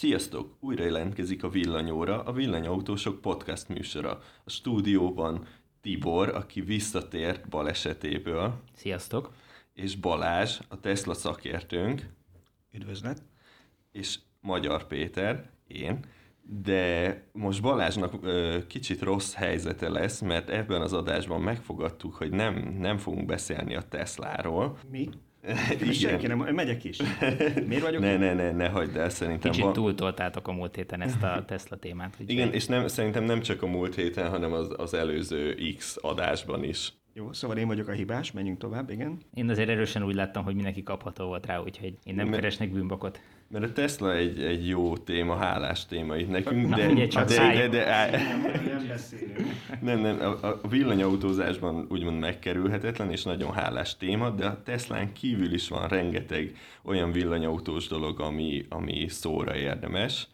Sziasztok! Újra jelentkezik a Villanyóra, a Villanyautósok podcast műsora. A stúdióban Tibor, aki visszatért balesetéből, Sziasztok! és Balázs, a Tesla szakértőnk, Üdvözlet! és Magyar Péter, én. De most Balázsnak ö, kicsit rossz helyzete lesz, mert ebben az adásban megfogadtuk, hogy nem, nem fogunk beszélni a Tesláról. Mi? Igen. Senki nem, megyek is. Miért vagyok? Ne, ne, ne, ne hagyd el, szerintem Kicsit van- túltoltátok a múlt héten ezt a Tesla témát. úgyhogy- Igen, és nem, szerintem nem csak a múlt héten, hanem az, az előző X adásban is. Jó, szóval én vagyok a hibás, menjünk tovább, igen. Én azért erősen úgy láttam, hogy mindenki kapható volt rá, úgyhogy én nem Me- keresnek bűnbakot. Mert a Tesla egy, egy jó téma, hálás téma itt nekünk, Na, de, figyelj csak, de, de, de, á- Nem beszélünk. nem, nem, a, a villanyautózásban úgymond megkerülhetetlen és nagyon hálás téma, de a Teslán kívül is van rengeteg olyan villanyautós dolog, ami, ami szóra érdemes.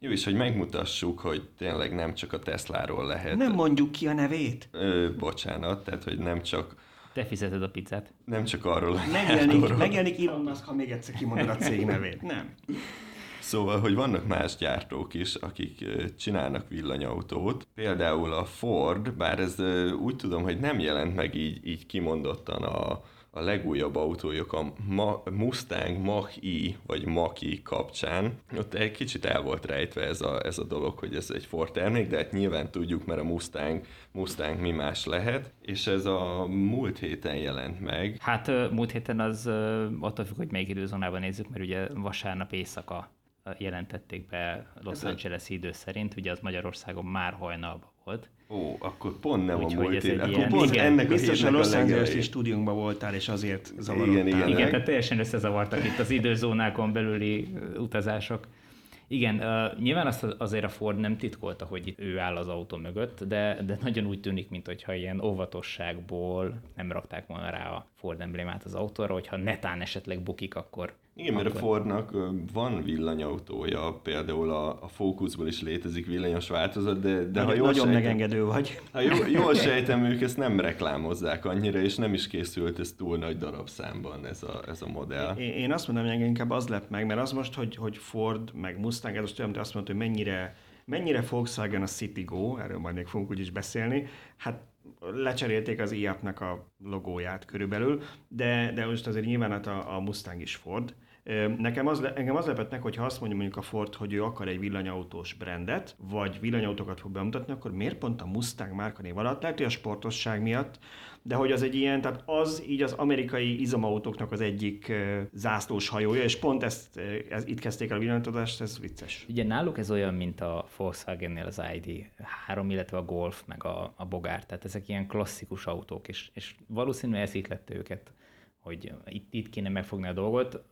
Jó, és hogy megmutassuk, hogy tényleg nem csak a Tesláról lehet. Nem mondjuk ki a nevét. Ö, bocsánat, tehát hogy nem csak, Te fizeted a pizzát. nem csak arról Megjelenik, megjelenik Elon Musk, ha még egyszer kimondod a cég nevét. Nem. Szóval, hogy vannak más gyártók is, akik csinálnak villanyautót. Például a Ford, bár ez úgy tudom, hogy nem jelent meg így, így kimondottan a, a legújabb autójuk, a Ma- Mustang Mach-E vagy Mach-E kapcsán. Ott egy kicsit el volt rejtve ez a, ez a dolog, hogy ez egy Ford termék, de hát nyilván tudjuk, mert a Mustang, Mustang mi más lehet. És ez a múlt héten jelent meg. Hát múlt héten az attól függ, hogy melyik időzónában nézzük, mert ugye vasárnap éjszaka jelentették be Los Angeles idő szerint, ugye az Magyarországon már hajnalban volt. Ó, akkor pont nem Úgyhogy a múlt egy Akkor ilyen- pont igen, ennek a Biztos a Los Angeles legelején. stúdiónkban voltál, és azért zavarodtál. Igen, igen. Igen, tehát teljesen összezavartak itt az időzónákon belüli utazások. Igen, uh, nyilván azt az- azért a Ford nem titkolta, hogy itt ő áll az autó mögött, de, de nagyon úgy tűnik, mintha ilyen óvatosságból nem rakták volna rá a Ford emblémát az autóra, hogyha netán esetleg bukik, akkor... Igen, mert a akkor... Fordnak ö, van villanyautója, például a, a Focusból is létezik villanyos változat, de, de ha jól nagyon sejtem, megengedő vagy. ha jól, jól sejtem, ők ezt nem reklámozzák annyira, és nem is készült ez túl nagy darabszámban ez a, ez a modell. Én, én azt mondom, hogy inkább az lep meg, mert az most, hogy, hogy Ford, meg Mustang, ez most olyan, mint azt mondta, hogy mennyire, mennyire Volkswagen a Citigo, erről majd még fogunk úgyis beszélni, hát lecserélték az IAP-nak a logóját körülbelül, de, de most azért nyilván hát a, a Mustang is Ford. Nekem az, engem az lepett meg, hogy ha azt mondja mondjuk a Ford, hogy ő akar egy villanyautós brandet, vagy villanyautókat fog bemutatni, akkor miért pont a Mustang márkanév alatt? Lehet, hogy a sportosság miatt, de hogy az egy ilyen, tehát az így az amerikai izomautóknak az egyik zászlós hajója, és pont ezt, ez, itt kezdték el a villanyautózást, ez vicces. Ugye náluk ez olyan, mint a Volkswagennél az ID3, illetve a Golf, meg a, a Bogár, tehát ezek ilyen klasszikus autók, és, és valószínűleg ez ítlette őket, hogy itt, itt kéne megfogni a dolgot.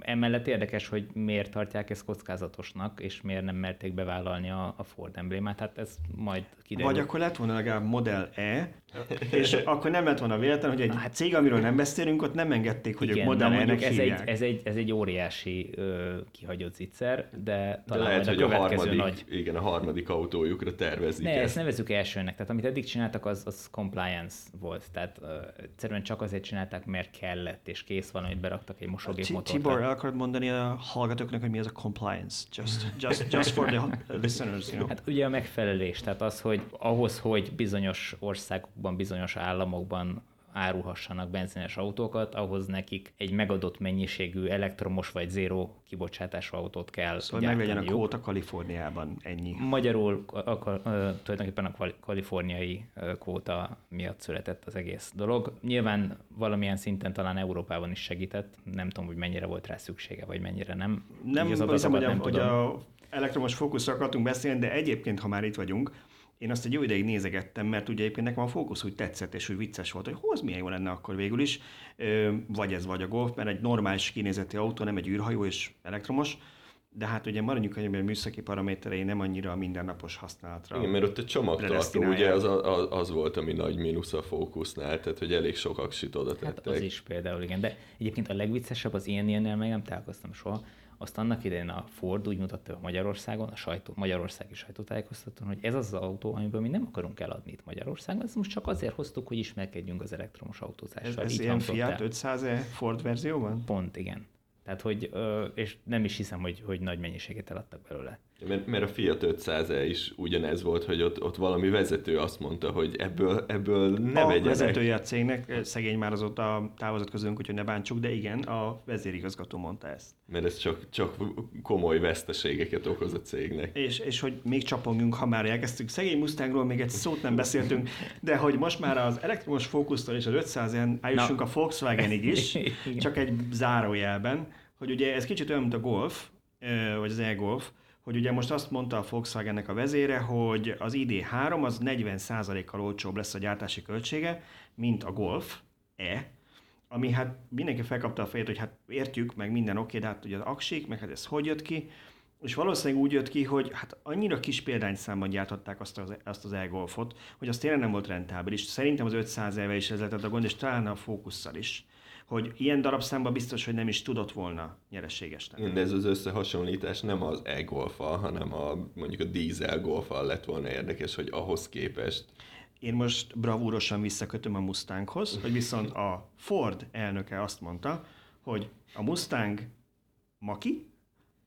Emellett érdekes, hogy miért tartják ezt kockázatosnak, és miért nem merték bevállalni a, a Ford emblémát, hát ez majd kiderül. Vagy akkor lett volna legalább Model E, és akkor nem lett volna véletlen, hogy egy hát cég, amiről nem beszélünk, ott nem engedték, hogy ők Igen, Model na E-nek mondjuk ez egy, ez, egy, ez egy óriási ö, kihagyott zicser, de De talán lehet, majd hogy a a következő harmadik, nagy igen, a harmadik autójukra tervezik Ne, ezt. ezt nevezzük elsőnek. Tehát amit eddig csináltak, az, az compliance volt. Tehát uh, egyszerűen csak azért csinálták, mert kellett, és kész van, hogy beraktak egy mosógép motort. Tibor, el akarod mondani a hallgatóknak, hogy mi az a compliance? Just, just, just for the listeners, you know. Hát ugye a megfelelés, tehát az, hogy ahhoz, hogy bizonyos országokban, bizonyos államokban árulhassanak benzines autókat, ahhoz nekik egy megadott mennyiségű elektromos vagy zéró kibocsátású autót kell Szóval meglegyen a kvóta Kaliforniában, ennyi. Magyarul a, a, a, tulajdonképpen a kaliforniai kvóta miatt született az egész dolog. Nyilván valamilyen szinten talán Európában is segített, nem tudom, hogy mennyire volt rá szüksége, vagy mennyire nem. Nem az hiszem, hogy, a, nem hogy a elektromos fókuszra akartunk beszélni, de egyébként, ha már itt vagyunk, én azt egy jó ideig nézegettem, mert ugye egyébként nekem a fókusz úgy tetszett, és úgy vicces volt, hogy hoz milyen jó lenne akkor végül is, vagy ez, vagy a Golf, mert egy normális kinézeti autó, nem egy űrhajó és elektromos, de hát ugye maradjunk annyiban, hogy műszaki paraméterei nem annyira a mindennapos használatra. Igen, mert ott a csomagtartó ugye az, az, az volt, ami nagy mínusz a Focusnál, tehát hogy elég sok aksit oda Hát tettek. az is például, igen. De egyébként a legviccesebb az ilyen ilyennél meg nem találkoztam soha, azt annak idején a Ford úgy mutatta a Magyarországon, a sajtó, magyarországi sajtótájékoztatón, hogy ez az az autó, amiből mi nem akarunk eladni itt Magyarországon, ezt most csak azért hoztuk, hogy ismerkedjünk az elektromos autózással. Ez, ez Így ilyen Fiat el. 500-e Ford verzióban? Pont, igen. Tehát, hogy, és nem is hiszem, hogy, hogy nagy mennyiséget eladtak belőle. Mert, mert a Fiat 500 -e is ugyanez volt, hogy ott, ott valami vezető azt mondta, hogy ebből, ebből ne a vegyenek. vezetője a cégnek, szegény már azóta távozott közülünk, úgyhogy ne bántsuk, de igen, a vezérigazgató mondta ezt. Mert ez csak, csak komoly veszteségeket okoz a cégnek. És, és hogy még csapongjunk, ha már elkezdtük. Szegény Mustangról még egy szót nem beszéltünk, de hogy most már az elektromos fókusztól és az 500-en eljussunk Na. a Volkswagenig is, csak egy zárójelben, hogy ugye ez kicsit olyan, mint a Golf, vagy az e-Golf, hogy ugye most azt mondta a Volkswagennek a vezére, hogy az ID3 az 40%-kal olcsóbb lesz a gyártási költsége, mint a Golf E, ami hát mindenki felkapta a fejét, hogy hát értjük, meg minden oké, de hát ugye az aksik, meg hát ez hogy jött ki, és valószínűleg úgy jött ki, hogy hát annyira kis példányszámban gyártották azt az, azt az e-golfot, hogy az tényleg nem volt rentábilis. Szerintem az 500 éve is ez lett a gond, és talán a fókusszal is. Hogy ilyen darabszámban biztos, hogy nem is tudott volna nyereséges lenni. De ez az összehasonlítás nem az e hanem a, mondjuk a dízel golfal lett volna érdekes, hogy ahhoz képest Én most bravúrosan visszakötöm a Mustanghoz, hogy viszont a Ford elnöke azt mondta, hogy a Mustang Maki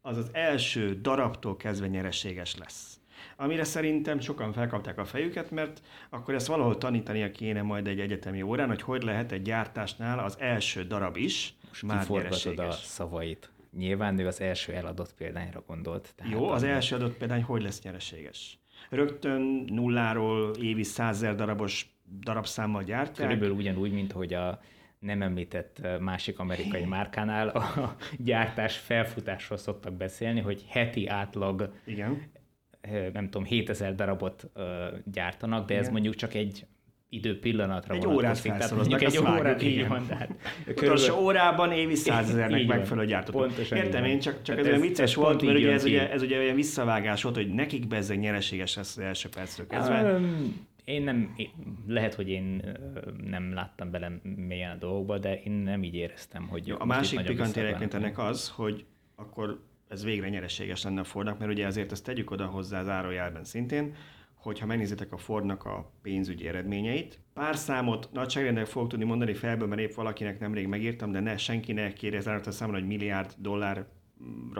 az az első darabtól kezdve nyereséges lesz. Amire szerintem sokan felkapták a fejüket, mert akkor ezt valahol tanítania kéne majd egy egyetemi órán, hogy hogy lehet egy gyártásnál az első darab is Most már kiforgatod a nyereséges. szavait. Nyilván ő az első eladott példányra gondolt. Tehát Jó, az első adott példány hogy lesz nyereséges? Rögtön nulláról évi százezer darabos darabszámmal gyártják. Körülbelül ugyanúgy, mint hogy a nem említett ö, másik amerikai márkánál a gyártás felfutásról szoktak beszélni, hogy heti átlag, Igen. Nem tudom, 7000 darabot gyártanak, de ez Igen. mondjuk csak egy idő pillanatra Egy órát Tehát mondjuk egy órát, így van, tehát Utolsó órában évi százezernek megfelelő gyártottuk. Pontosan Értem én, csak, csak Tehát ez, ez- vicces ez volt, mert ugye ez, ugye, ez ugye olyan visszavágás volt, hogy nekik bezzeg nyereséges lesz az első perctől kezdve. Öm, Én nem, én, lehet, hogy én nem láttam bele mélyen a dolgokba, de én nem így éreztem, hogy Jó, a másik pikant ennek az, hogy akkor ez végre nyereséges lenne a Fordnak, mert ugye azért ezt tegyük oda hozzá zárójelben szintén, hogyha megnézitek a Fordnak a pénzügyi eredményeit, pár számot nagyságrendel fogok tudni mondani felből, mert épp valakinek nemrég megírtam, de ne senki ne kérje zárójelben számon, hogy milliárd dollárra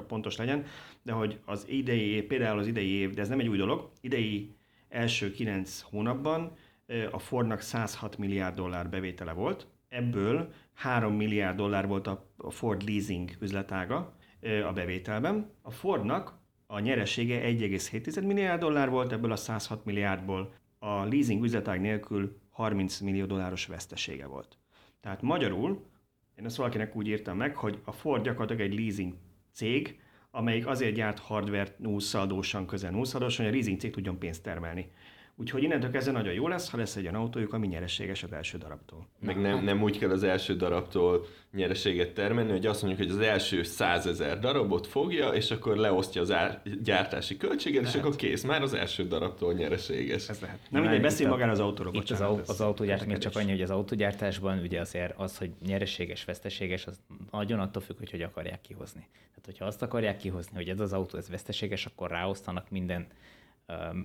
pontos legyen, de hogy az idei év, például az idei év, de ez nem egy új dolog, idei első kilenc hónapban ö, a Fordnak 106 milliárd dollár bevétele volt, ebből 3 milliárd dollár volt a a Ford leasing üzletága a bevételben. A Fordnak a nyeresége 1,7 milliárd dollár volt, ebből a 106 milliárdból a leasing üzletág nélkül 30 millió dolláros vesztesége volt. Tehát magyarul, én ezt valakinek úgy írtam meg, hogy a Ford gyakorlatilag egy leasing cég, amelyik azért gyárt hardware nullszaldósan, közel nullszaldósan, hogy a leasing cég tudjon pénzt termelni. Úgyhogy innentől kezdve nagyon jó lesz, ha lesz egy olyan autójuk, ami nyereséges az első darabtól. Meg nem, nem úgy kell az első darabtól nyereséget termelni, hogy azt mondjuk, hogy az első százezer darabot fogja, és akkor leosztja az ár, gyártási költséget, és akkor kész, már az első darabtól nyereséges. Ez lehet. Nem mindegy, a- magára az autóról, Itt az, au- az autógyártás, még csak annyi, hogy az autógyártásban ugye azért az, hogy nyereséges, veszteséges, az nagyon attól függ, hogy hogy akarják kihozni. Tehát, hogyha azt akarják kihozni, hogy ez az autó ez veszteséges, akkor ráosztanak minden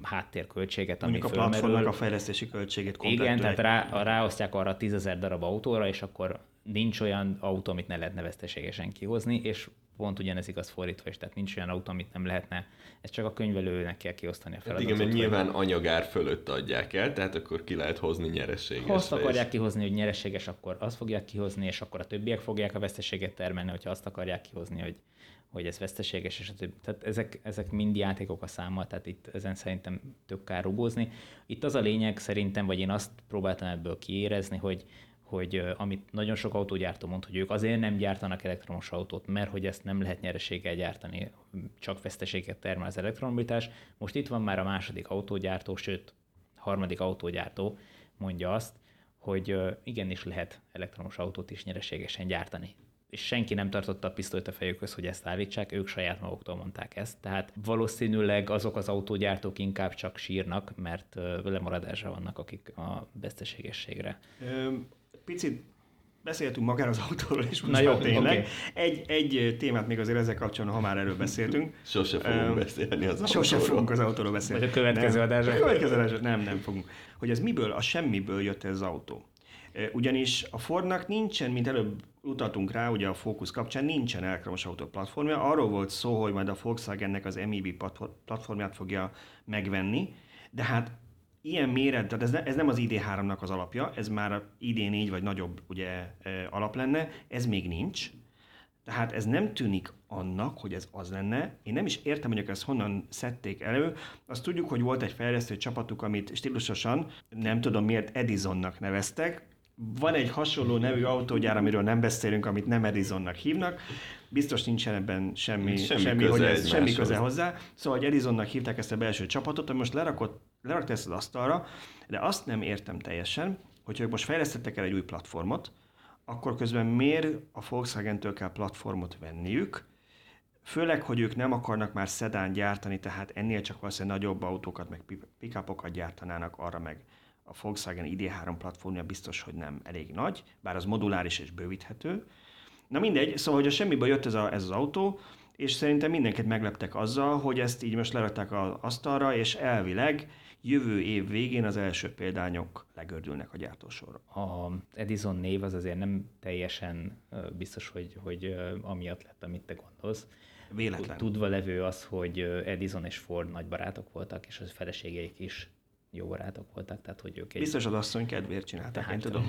háttérköltséget, ami Mondjuk a fölmerül. platformnak a fejlesztési költségét Igen, tehát rá, ráosztják arra 10 darab autóra, és akkor nincs olyan autó, amit ne lehetne veszteségesen kihozni, és pont ugyanez igaz fordítva is, tehát nincs olyan autó, amit nem lehetne, ez csak a könyvelőnek kell kiosztani a Hát feladatot. igen, mert hogy- nyilván anyagár fölött adják el, tehát akkor ki lehet hozni nyereséges. Ha azt akarják kihozni, hogy nyereséges, akkor azt fogják kihozni, és akkor a többiek fogják a veszteséget termelni, hogyha azt akarják kihozni, hogy, hogy ez veszteséges, és. Tehát ezek, ezek mind játékok a számmal, tehát itt ezen szerintem tök kár rugózni. Itt az a lényeg szerintem, vagy én azt próbáltam ebből kiérezni, hogy, hogy amit nagyon sok autógyártó mond, hogy ők azért nem gyártanak elektromos autót, mert hogy ezt nem lehet nyereséggel gyártani, csak veszteséget termel az elektromobilitás. Most itt van már a második autógyártó, sőt, harmadik autógyártó mondja azt, hogy igenis lehet elektromos autót is nyereségesen gyártani. És senki nem tartotta a pisztolyt a fejükhöz, hogy ezt állítsák, ők saját maguktól mondták ezt. Tehát valószínűleg azok az autógyártók inkább csak sírnak, mert lemaradásra vannak, akik a veszteségességre. Picit beszéltünk magáról az autóról, és most Na jó, tényleg. oké. Egy, egy témát még azért ezzel kapcsolatban, ha már erről beszéltünk. Sose fogunk beszélni az Sose autóról. fogunk az autóról beszélni. Vagy a következő nem. adásban. A következő adásban nem, nem fogunk. Hogy ez miből, a semmiből jött ez az autó. Ugyanis a Fordnak nincsen, mint előbb utaltunk rá, ugye a Focus kapcsán nincsen elektromos autó platformja. Arról volt szó, hogy majd a Volkswagennek az platfor- platformját fogja megvenni, de hát ilyen méret, tehát ez, ne, ez nem az ID3-nak az alapja, ez már a ID4 vagy nagyobb ugye, alap lenne, ez még nincs. Tehát ez nem tűnik annak, hogy ez az lenne. Én nem is értem, hogy ezt honnan szedték elő. Azt tudjuk, hogy volt egy fejlesztő csapatuk, amit stílusosan, nem tudom miért Edisonnak neveztek. Van egy hasonló nevű autógyár, amiről nem beszélünk, amit nem Edisonnak hívnak. Biztos nincsen ebben semmi, Semmi semmi, köze hogy ez, semmi köze hozzá. Szóval, hogy Edisonnak hívták ezt a belső csapatot, ami most lerakott, lerakta ezt az asztalra, de azt nem értem teljesen, hogy ők most fejlesztettek el egy új platformot, akkor közben miért a Volkswagen-től kell platformot venniük, főleg, hogy ők nem akarnak már szedán gyártani, tehát ennél csak valószínűleg nagyobb autókat, meg pi- pickupokat gyártanának, arra meg a Volkswagen ID3 platformja biztos, hogy nem elég nagy, bár az moduláris és bővíthető. Na mindegy, szóval, hogy a semmiből jött ez, a, ez az autó, és szerintem mindenkit megleptek azzal, hogy ezt így most lerakták az asztalra, és elvileg jövő év végén az első példányok legördülnek a gyártósorra. A Edison név az azért nem teljesen biztos, hogy, hogy amiatt lett, amit te gondolsz. Véletlen. Tudva levő az, hogy Edison és Ford nagy barátok voltak, és az feleségeik is jó barátok voltak, tehát hogy ők egy... Biztos az asszony kedvéért csinálták, én tudom.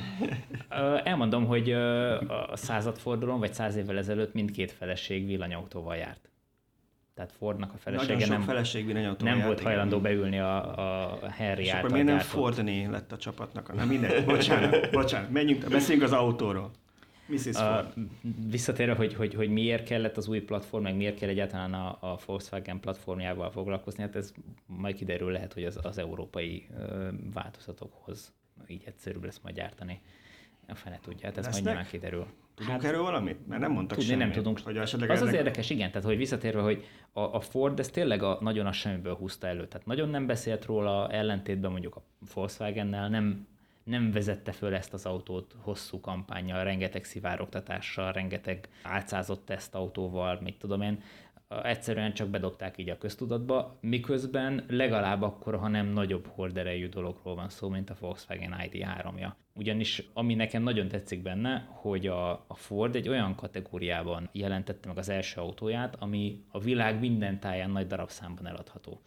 Ö, Elmondom, hogy a századfordulón, vagy száz évvel ezelőtt mindkét feleség villanyautóval járt. Tehát Fordnak a felesége nem, feleség nem járt, volt igen. hajlandó beülni a, a Henry És által akkor miért nem Fordné lett a csapatnak? Na mindegy, bocsánat, bocsánat, menjünk, beszéljünk az autóról. Mrs. Ford. A, visszatérve, hogy, hogy, hogy miért kellett az új platform, meg miért kell egyáltalán a, a Volkswagen platformjával foglalkozni, hát ez majd kiderül lehet, hogy az, az európai ö, változatokhoz így egyszerűbb lesz majd gyártani. A fene tudja, hát ez majd Lesznek? nyilván kiderül. Tudunk erről valamit? Mert nem mondtak Tudni semmit. nem tudunk. Hogy esetleg az az ennek- érdekes, igen, tehát hogy visszatérve, hogy a, a Ford ez tényleg a, nagyon a semmiből húzta elő. Tehát nagyon nem beszélt róla, ellentétben mondjuk a Volkswagennel, nem, nem vezette föl ezt az autót hosszú kampányjal, rengeteg szivárogtatással, rengeteg álcázott tesztautóval, mit tudom én. Egyszerűen csak bedobták így a köztudatba, miközben legalább akkor, ha nem nagyobb horderejű dologról van szó, mint a Volkswagen ID3-ja. Ugyanis ami nekem nagyon tetszik benne, hogy a, a Ford egy olyan kategóriában jelentette meg az első autóját, ami a világ minden táján nagy darabszámban eladható.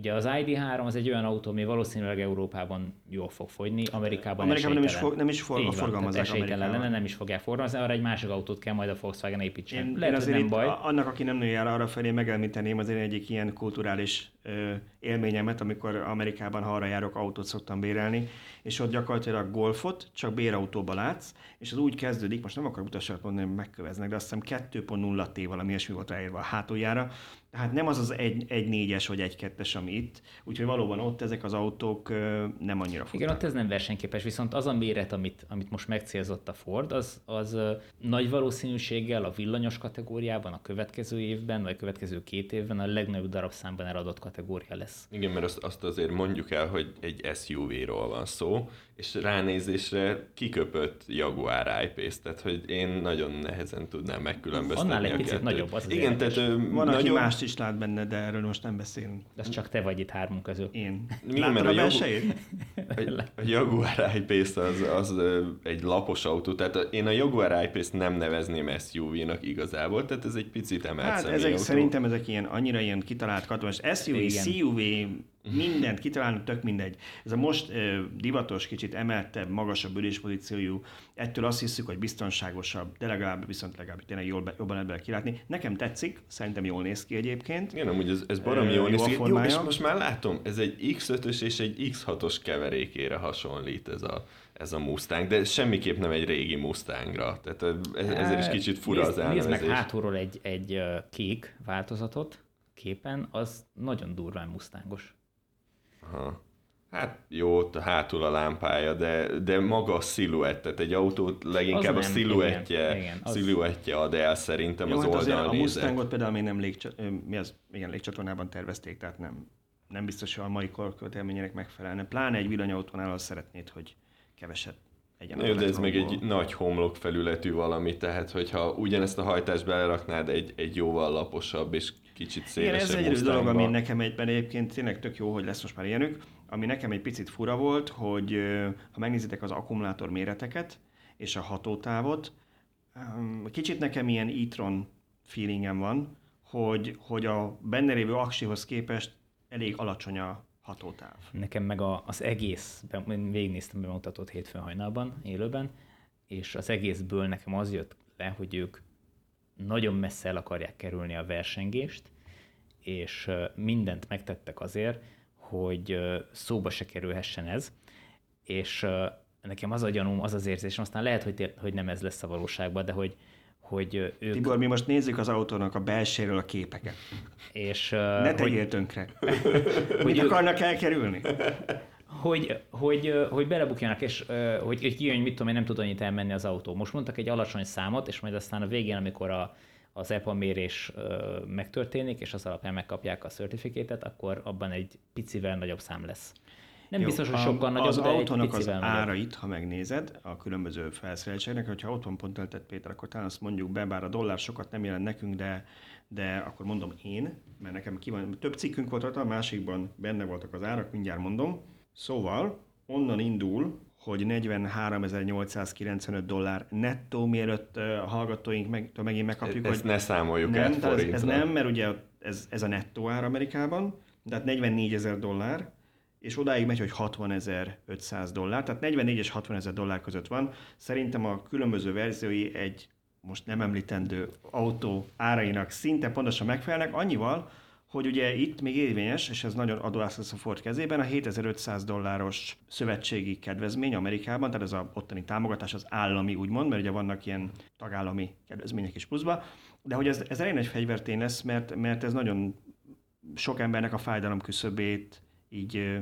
Ugye az ID3 az egy olyan autó, ami valószínűleg Európában jól fog fogyni, Amerikában, Amerikában nem is fog- nem is for- van, forgalmazzák Amerikában. lenne, nem is fogják forgalmazni, arra egy másik autót kell majd a Volkswagen építsen. Én, Lehet, én azért nem baj. annak, aki nem el arra felé, megemlíteném az én egyik ilyen kulturális ö, élményemet, amikor Amerikában, ha arra járok, autót szoktam bérelni, és ott gyakorlatilag golfot csak bérautóba látsz, és az úgy kezdődik, most nem akarok utasokat mondani, hogy megköveznek, de azt hiszem 2.0 T valami ilyesmi volt ráírva a hátuljára, tehát nem az az 1.4-es vagy 1.2-es, ami itt, úgyhogy valóban ott ezek az autók nem annyira futnak. Igen, ott ez nem versenyképes, viszont az a méret, amit, amit most megcélzott a Ford, az, az nagy valószínűséggel a villanyos kategóriában a következő évben, vagy a következő két évben a legnagyobb darabszámban eladott kategória lesz. Igen, mert azt, azt azért mondjuk el, hogy egy SUV-ról van szó, és ránézésre kiköpött Jaguar I-Pace, tehát hogy én nagyon nehezen tudnám megkülönböztetni Annál egy a picit kettőt. nagyobb, az az Igen, érdekes. tehát Van, aki nagyobb, mást is lát benne, de erről most nem beszélünk. Ez csak te vagy itt hármunk közül. Én. Láttad a a Jagu- belsejét? A, a Jaguar I-Pace az, az egy lapos autó, tehát én a Jaguar I-Pace nem nevezném SUV-nak igazából, tehát ez egy picit emelt Hát ezek személyautó. szerintem ezek ilyen, annyira ilyen kitalált katonás. SUV, Igen. CUV, mindent kitalálnak, tök mindegy. Ez a most ö, divatos, kicsit emeltebb, magasabb üléspozíciójú, ettől azt hiszük, hogy biztonságosabb, de legalább viszont legalább tényleg jól be, jobban lehet bele kilátni. Nekem tetszik, szerintem jól néz ki egyébként. Igen, amúgy ez, ez barom jól jó néz ki. Jó, és most már látom, ez egy X5-ös és egy X6-os keverékére hasonlít ez a, ez a Mustang, de semmiképp nem egy régi Mustangra. Tehát ez, ezért is kicsit fura nézd, az Nézd meg elnevezés. hátulról egy, egy kék változatot képen, az nagyon durván mustangos. Aha. Hát jó, ott a hátul a lámpája, de, de maga a sziluett, tehát egy autót leginkább Az a nem, sziluettje, igen, igen, az- sziluettje ad el szerintem Jó, az hát azért a oldalnézet. Mustangot például még nem légcsa, mi az, igen, légcsatornában tervezték, tehát nem, nem biztos, hogy a mai korkövetelményének megfelelne. Pláne egy villanyautónál azt szeretnéd, hogy keveset egyen Jó, de ez meg egy nagy homlok felületű valami, tehát hogyha ugyanezt a hajtást beleraknád egy, egy jóval laposabb és kicsit szélesebb Igen, ez egy dolog, ami nekem egyben egyébként tényleg tök jó, hogy lesz most már ilyenük, ami nekem egy picit fura volt, hogy ha megnézitek az akkumulátor méreteket és a hatótávot, kicsit nekem ilyen e-tron feelingem van, hogy, hogy a benne lévő aksihoz képest elég alacsony a hatótáv. Nekem meg a, az egész, én végignéztem bemutatót hétfőn hajnalban, élőben, és az egészből nekem az jött le, hogy ők nagyon messze el akarják kerülni a versengést, és mindent megtettek azért, hogy szóba se kerülhessen ez, és nekem az a gyanúm, az az érzésem, aztán lehet, hogy, hogy nem ez lesz a valóságban, de hogy, hogy ők... Tibor, mi most nézzük az autónak a belséről a képeket. És, ne tegyél hogy... tönkre. hogy Mit ők... akarnak elkerülni? Hogy, hogy, hogy belebukjanak, és hogy, hogy kijön, mit tudom én, nem tud annyit elmenni az autó. Most mondtak egy alacsony számot, és majd aztán a végén, amikor a, az EPA mérés megtörténik, és az alapján megkapják a certifikétet, akkor abban egy picivel nagyobb szám lesz. Nem Jó, biztos, hogy sokkal nagyobb, az de autónak az nagyobb. árait, ha megnézed, a különböző felszereltségnek, hogyha ott van pont töltett Péter, akkor talán azt mondjuk be, bár a dollár sokat nem jelent nekünk, de, de akkor mondom én, mert nekem ki van, több cikkünk volt a másikban benne voltak az árak, mindjárt mondom. Szóval onnan indul, hogy 43.895 dollár nettó, mielőtt a hallgatóink meg, megint megkapjuk, Ezt hogy... ne számoljuk nem, el ez, ez nem, mert ugye ez, ez a nettó ár Amerikában, tehát 44 ezer dollár, és odáig megy, hogy 60.500 dollár, tehát 44 és 60 ezer dollár között van. Szerintem a különböző verziói egy most nem említendő autó árainak szinte pontosan megfelelnek, annyival, hogy ugye itt még érvényes, és ez nagyon adóász lesz a Ford kezében, a 7500 dolláros szövetségi kedvezmény Amerikában, tehát ez a ottani támogatás az állami úgymond, mert ugye vannak ilyen tagállami kedvezmények is pluszba, de hogy ez, ez elég nagy fegyvertén lesz, mert, mert ez nagyon sok embernek a fájdalom küszöbét így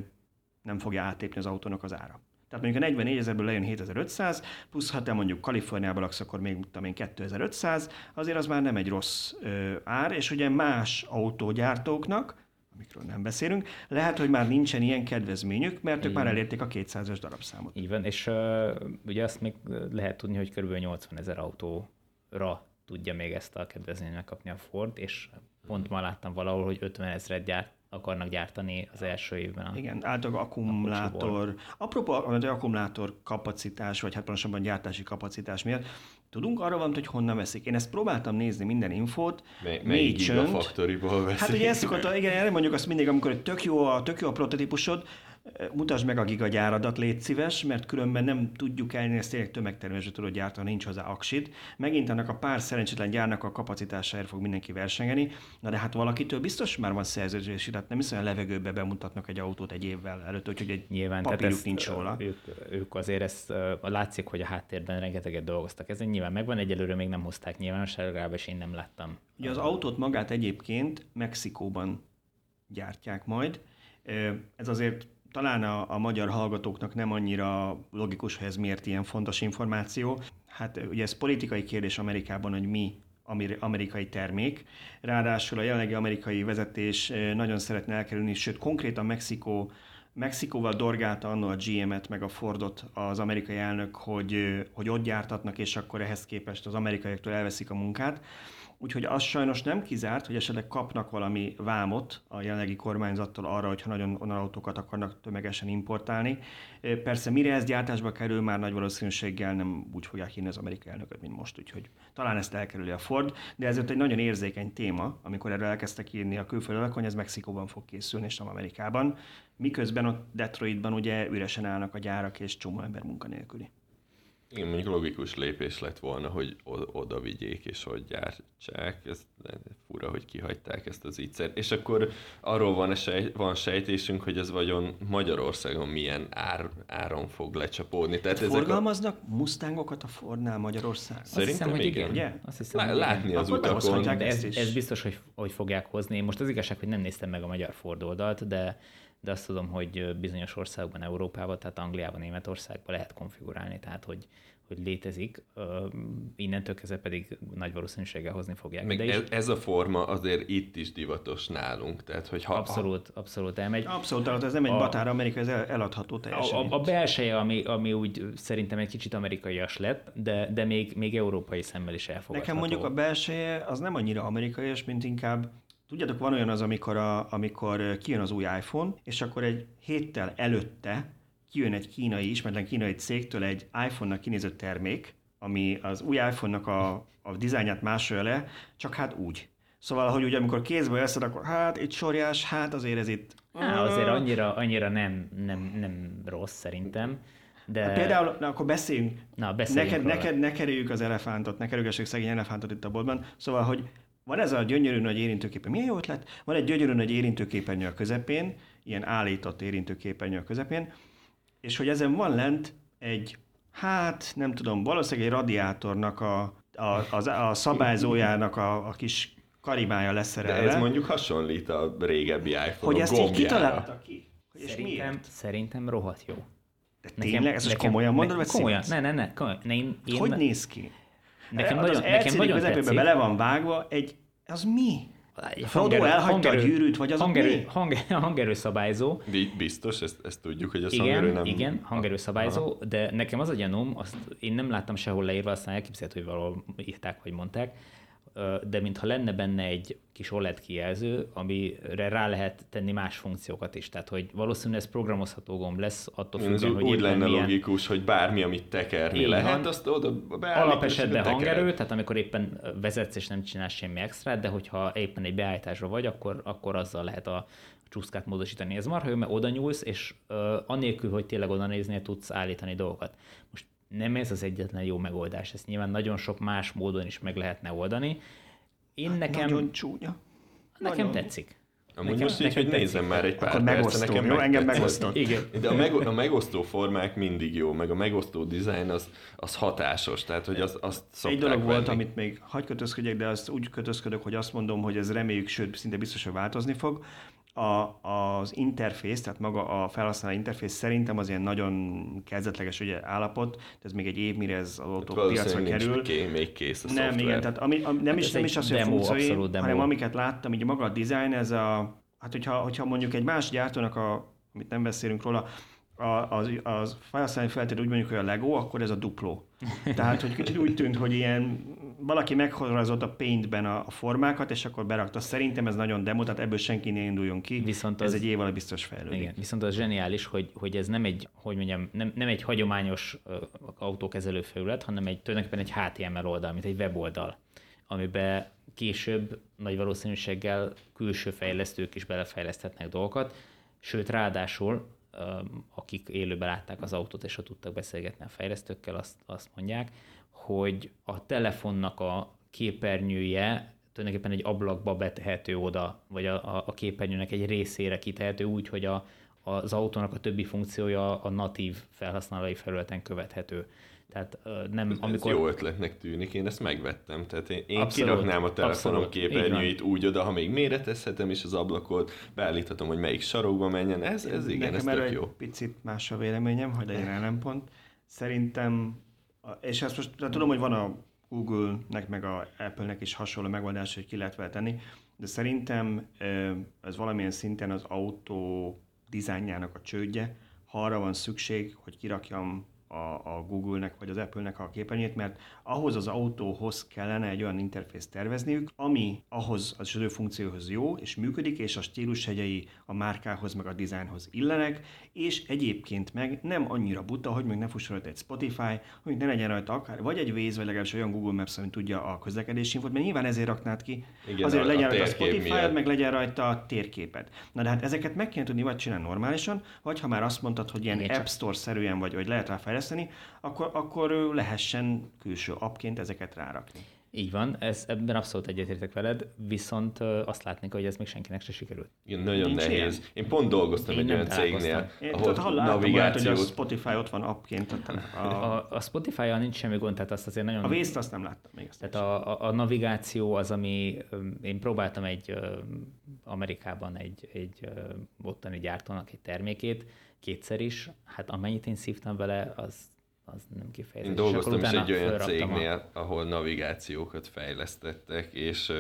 nem fogja áttépni az autónak az ára. Tehát mondjuk a 44 ezerből lejön 7500, plusz ha te mondjuk Kaliforniában laksz, akkor még tudom én 2500, azért az már nem egy rossz ö, ár, és ugye más autógyártóknak, amikről nem beszélünk, lehet, hogy már nincsen ilyen kedvezményük, mert ők már elérték a 200-es darabszámot. Így van, és uh, ugye azt még lehet tudni, hogy kb. 80 ezer autóra tudja még ezt a kedvezményt megkapni a Ford, és pont ma láttam valahol, hogy 50 ezeret gyárt akarnak gyártani az első évben. A, Igen, általában akkumulátor, apropó az akkumulátor kapacitás, vagy hát pontosabban gyártási kapacitás miatt, tudunk arra van, hogy honnan veszik. Én ezt próbáltam nézni minden infót. Mely, melyik gigafaktoriból veszik? Hát ugye ezt szokott, igen, erre mondjuk azt mindig, amikor tök jó a, tök jó a prototípusod, mutasd meg a gigagyáradat, légy szíves, mert különben nem tudjuk elni, ezt tényleg tömegtermelésre tudod gyártani, nincs hozzá aksid. Megint annak a pár szerencsétlen gyárnak a kapacitásáért fog mindenki versengeni, na de hát valakitől biztos már van szerződés, tehát nem hiszem, a levegőbe bemutatnak egy autót egy évvel előtt, úgyhogy egy Nyilván, papírjuk ezt, nincs róla. Ők, ők, azért ezt látszik, hogy a háttérben rengeteget dolgoztak. Ezen nyilván megvan, egyelőre még nem hozták nyilvánosságra, legalábbis én nem láttam. Ugye az autót magát egyébként Mexikóban gyártják majd. Ez azért talán a, a magyar hallgatóknak nem annyira logikus, hogy ez miért ilyen fontos információ. Hát ugye ez politikai kérdés Amerikában, hogy mi amerikai termék. Ráadásul a jelenlegi amerikai vezetés nagyon szeretne elkerülni, sőt konkrétan Mexikó Mexikóval dorgálta annó a GM-et, meg a Fordot az amerikai elnök, hogy, hogy ott gyártatnak, és akkor ehhez képest az amerikaiaktól elveszik a munkát. Úgyhogy az sajnos nem kizárt, hogy esetleg kapnak valami vámot a jelenlegi kormányzattól arra, hogyha nagyon onnan autókat akarnak tömegesen importálni. Persze mire ez gyártásba kerül, már nagy valószínűséggel nem úgy fogják hinni az amerikai elnököt, mint most, úgyhogy talán ezt elkerüli a Ford, de ez egy nagyon érzékeny téma, amikor erről elkezdtek írni a külföldök, hogy ez Mexikóban fog készülni, és nem Amerikában. Miközben ott Detroitban ugye üresen állnak a gyárak, és csomó ember munkanélküli. Igen, mondjuk logikus lépés lett volna, hogy oda vigyék és hogy gyártsák. Ez fura, hogy kihagyták ezt az ígyszert. És akkor arról van, sej, van sejtésünk, hogy ez vagyon Magyarországon milyen ár, áron fog lecsapódni. Tehát ezek Forgalmaznak a... Mustangokat a Fordnál Magyarországon? Szerintem hiszem, igen. igen. Azt hiszem, Lá, látni igen. az utakon. De ez, ez biztos, hogy, hogy fogják hozni. Most az igazság, hogy nem néztem meg a magyar Ford oldalt, de de azt tudom, hogy bizonyos országokban, Európában, tehát Angliában, Németországban lehet konfigurálni, tehát hogy, hogy létezik, innentől kezdve pedig nagy valószínűséggel hozni fogják. Meg ez, ez a forma azért itt is divatos nálunk. Tehát, hogy ha, abszolút, abszolút elmegy. Abszolút, tehát ez nem egy a, batár Amerika, ez eladható teljesen. A, a, a belseje, ami, ami úgy szerintem egy kicsit amerikaias lett, de, de még, még európai szemmel is elfogadható. Nekem mondjuk a belseje az nem annyira amerikaias, mint inkább Tudjátok, van olyan az, amikor, a, amikor kijön az új iPhone, és akkor egy héttel előtte kijön egy kínai, ismeretlen kínai cégtől egy iPhone-nak kinézett termék, ami az új iPhone-nak a, a dizájnját másolja le, csak hát úgy. Szóval, hogy ugye amikor kézbe veszed, akkor hát itt sorjás, hát azért ez itt... Há, azért annyira, annyira nem, nem, nem rossz szerintem. De... Hát például, na, akkor beszéljünk. Na, beszéljünk neked, neked, ne kerüljük az elefántot, ne kerülgessük szegény elefántot itt a boltban. Szóval, hogy van ez a gyönyörű nagy érintőképen. Milyen jó ötlet? Van egy gyönyörű nagy érintőképernyő a közepén, ilyen állított érintőképernyő a közepén, és hogy ezen van lent egy, hát nem tudom, valószínűleg egy radiátornak a, a, a, a szabályzójának a, a kis karimája leszerelve. De ez mondjuk hasonlít a régebbi iPhone Hogy ezt így kitalálta ki? Hogy szerintem, szerintem rohadt jó. De tényleg? Ezt nekem, komolyan mondod, vagy Komolyan, ne, ne, ne. Komolyan. ne én, én, hogy néz ki? Nekem hát nagyon, az nekem nagyon közepébe bele van vágva egy, az mi? Frodo elhagyta hangerő, a gyűrűt, vagy az hangerő, mi? Hanger, hangerőszabályzó. Biztos, ezt, ezt tudjuk, hogy a igen, hangerő nem... Igen, hangerőszabályzó, de nekem az a gyanúm, azt én nem láttam sehol leírva, aztán elképzelhető, hogy valahol írták, vagy mondták, de mintha lenne benne egy kis OLED kijelző, amire rá lehet tenni más funkciókat is. Tehát, hogy valószínűleg ez programozható gomb lesz, attól függően, hogy Úgy lenne milyen... logikus, hogy bármi, amit tekerni Én lehet, van. azt oda Alapesetben hangerő, tehát amikor éppen vezetsz és nem csinálsz semmi extra, de hogyha éppen egy beállításra vagy, akkor, akkor azzal lehet a csúszkát módosítani. Ez marha jó, mert oda nyúlsz, és uh, annélkül, hogy tényleg oda néznél, tudsz állítani dolgokat. Most nem ez az egyetlen jó megoldás, ezt nyilván nagyon sok más módon is meg lehetne oldani. Én hát nekem... Nagyon csúnya. Nekem nagyon. tetszik. Amúgy nekem, most így, hogy nézzem már egy pár Akkor megosztó, nekem jó? Engem megosztott. Igen. De a, meg, a megosztó formák mindig jó, meg a megosztó dizájn az, az hatásos, tehát hogy az, azt Egy dolog venni. volt, amit még hagy kötözködjek, de azt úgy kötözködök, hogy azt mondom, hogy ez reméljük, sőt, szinte biztos, hogy változni fog a, az interfész, tehát maga a felhasználó interfész szerintem az ilyen nagyon kezdetleges ugye, állapot, de ez még egy év, mire ez az autó hát piacra kerül. Ké, még kész a Nem, szoftver. igen, tehát ami, ami, nem, hát is, nem is az, hogy demo, a funkciói, hanem amiket láttam, így maga a design, ez a, hát hogyha, hogyha mondjuk egy más gyártónak, a, amit nem beszélünk róla, a, az, az felhasználói feltétlenül úgy mondjuk, hogy a Lego, akkor ez a dupló. Tehát, hogy kicsit úgy tűnt, hogy ilyen valaki meghozzázott a paintben a, a formákat, és akkor berakta. Szerintem ez nagyon demo, tehát ebből senki ne induljon ki. Viszont ez az, egy év alatt biztos fejlődik. Igen, viszont az zseniális, hogy, hogy ez nem egy, hogy mondjam, nem, nem egy hagyományos uh, autókezelő felület, hanem egy tulajdonképpen egy HTML oldal, mint egy weboldal, amiben később nagy valószínűséggel külső fejlesztők is belefejleszthetnek dolgokat, sőt ráadásul akik élőben látták az autót, és ott tudtak beszélgetni a fejlesztőkkel, azt, azt mondják, hogy a telefonnak a képernyője tulajdonképpen egy ablakba betehető oda, vagy a, a, képernyőnek egy részére kitehető úgy, hogy a, az autónak a többi funkciója a natív felhasználói felületen követhető. Tehát nem, ez, amikor... Ez jó ötletnek tűnik, én ezt megvettem. Tehát én, én abszolút, kiraknám a telefonom abszolút, képernyőit úgy oda, ha még méretezhetem is az ablakot, beállíthatom, hogy melyik sarokba menjen. Ez, ez igen, Nekem ez tök jó. picit más a véleményem, hogy legyen ellenpont. Szerintem, és ezt most de tudom, hogy van a Google-nek meg a Apple-nek is hasonló megoldás, hogy ki lehet tenni, de szerintem ez valamilyen szinten az autó dizájnjának a csődje, ha arra van szükség, hogy kirakjam a, a Google-nek vagy az Apple-nek a képernyőt, mert ahhoz az autóhoz kellene egy olyan interfészt tervezniük, ami ahhoz az ő funkcióhoz jó és működik, és a stílushegyei a márkához meg a dizájnhoz illenek, és egyébként meg nem annyira buta, hogy még ne fusson rajta egy Spotify, hogy ne legyen rajta akár, vagy egy Waze, vagy legalábbis olyan Google Maps, ami tudja a közlekedési infót, mert nyilván ezért raknád ki, Igen, azért a, legyen a rajta a Spotify, meg legyen rajta a térképet. Na de hát ezeket meg kell tudni vagy csinálni normálisan, vagy ha már azt mondtad, hogy ilyen App Store-szerűen vagy, vagy lehet rá fejleszteni, akkor, akkor lehessen külső appként ezeket rárakni. Így van, ez, ebben abszolút egyetértek veled, viszont azt látnék, hogy ez még senkinek se sikerült. Igen, nagyon Nincs nehéz. Ilyen. Én pont dolgoztam Én egy olyan cégnél, Én ahol navigációt... hogy a Spotify ott van appként. A, a... a, a Spotify-jal nincs semmi gond, tehát azt azért nagyon... A vészt azt nem láttam még. Azt tehát a, a, a, navigáció az, ami... Én próbáltam egy Amerikában egy, egy ottani gyártónak egy termékét, kétszer is, hát amennyit én szívtam vele, az az nem kifejezés. Én dolgoztam is egy olyan cégnél, a... ahol navigációkat fejlesztettek, és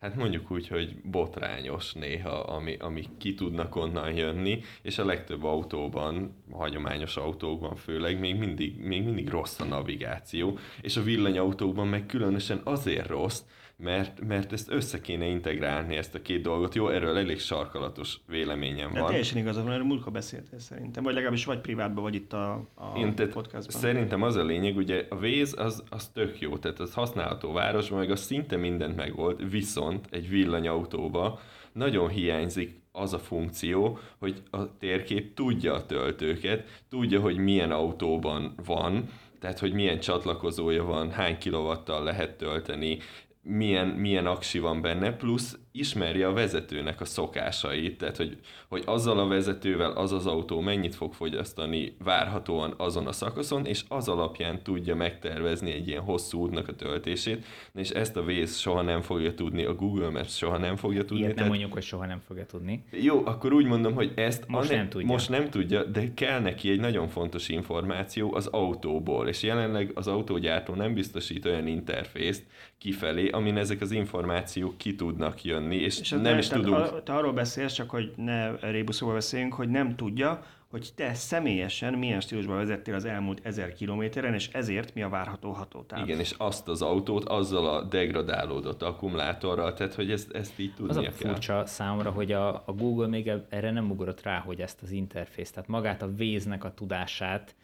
hát mondjuk úgy, hogy botrányos néha, ami, ami ki tudnak onnan jönni, és a legtöbb autóban, a hagyományos autókban főleg még mindig, még mindig rossz a navigáció, és a villanyautókban meg különösen azért rossz, mert, mert ezt össze kéne integrálni, ezt a két dolgot. Jó, erről elég sarkalatos véleményem van. De teljesen igazad van, erről múltkor beszéltél szerintem, vagy legalábbis vagy privátban, vagy itt a, a Én, podcastban. Szerintem az a lényeg, ugye a víz az, az tök jó, tehát az használható városban, meg az szinte mindent megold, viszont egy villanyautóba nagyon hiányzik az a funkció, hogy a térkép tudja a töltőket, tudja, hogy milyen autóban van, tehát hogy milyen csatlakozója van, hány kilovattal lehet tölteni, milyen, milyen aksi van benne, plusz ismerje a vezetőnek a szokásait, tehát hogy, hogy azzal a vezetővel az az autó mennyit fog fogyasztani várhatóan azon a szakaszon, és az alapján tudja megtervezni egy ilyen hosszú útnak a töltését, és ezt a vész soha nem fogja tudni, a Google Maps soha nem fogja tudni. Ilyet nem mondjuk, hogy soha nem fogja tudni. Jó, akkor úgy mondom, hogy ezt most nem tudja. Most nem tudja, de kell neki egy nagyon fontos információ az autóból, és jelenleg az autógyártó nem biztosít olyan interfészt kifelé, amin ezek az információk ki tudnak jönni jönni, és, és nem is tudunk. A, te arról beszélsz, csak hogy ne rébuszóval beszéljünk, hogy nem tudja, hogy te személyesen milyen stílusban vezettél az elmúlt ezer kilométeren, és ezért mi a várható hatótáv. Igen, és azt az autót azzal a degradálódott akkumulátorral, tehát hogy ezt, ezt így tudnia Az a kell. furcsa számomra, hogy a, a Google még erre nem ugrott rá, hogy ezt az interfészt, tehát magát a véznek a tudását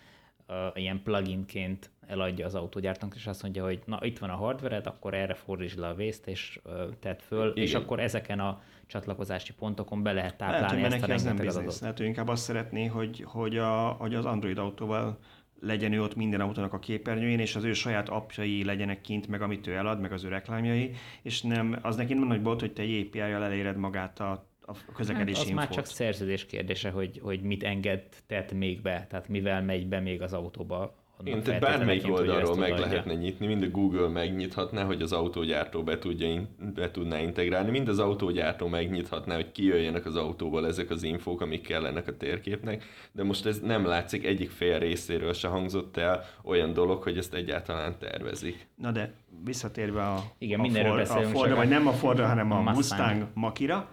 uh, ilyen pluginként eladja az autógyártónak, és azt mondja, hogy na itt van a hardvered, akkor erre fordítsd le a vészt, és uh, tedd föl, Igen. és akkor ezeken a csatlakozási pontokon be lehet táplálni lehet, ezt a ez nem biznisz. Lehet, hogy inkább azt szeretné, hogy, hogy, a, hogy az Android autóval legyen ő ott minden autónak a képernyőjén, és az ő saját apjai legyenek kint, meg amit ő elad, meg az ő reklámjai, és nem, az neki nem nagy bolt, hogy te egy API-jal eléred magát a a közlekedési hát az infót. már csak szerződés kérdése, hogy, hogy mit engedtet még be, tehát mivel megy be még az autóba én tehát bármelyik oldalról meg adja. lehetne nyitni, mind a Google megnyithatná, hogy az autógyártó be, tudja, be tudná integrálni, mind az autógyártó megnyithatná, hogy kijöjjenek az autóból ezek az infók, amik kellenek a térképnek, de most ez nem látszik, egyik fél részéről se hangzott el olyan dolog, hogy ezt egyáltalán tervezik. Na de visszatérve a, Igen, a, Ford, a Fordra, vagy nem a Fordra, hanem a, a Mustang, Mustang Makira,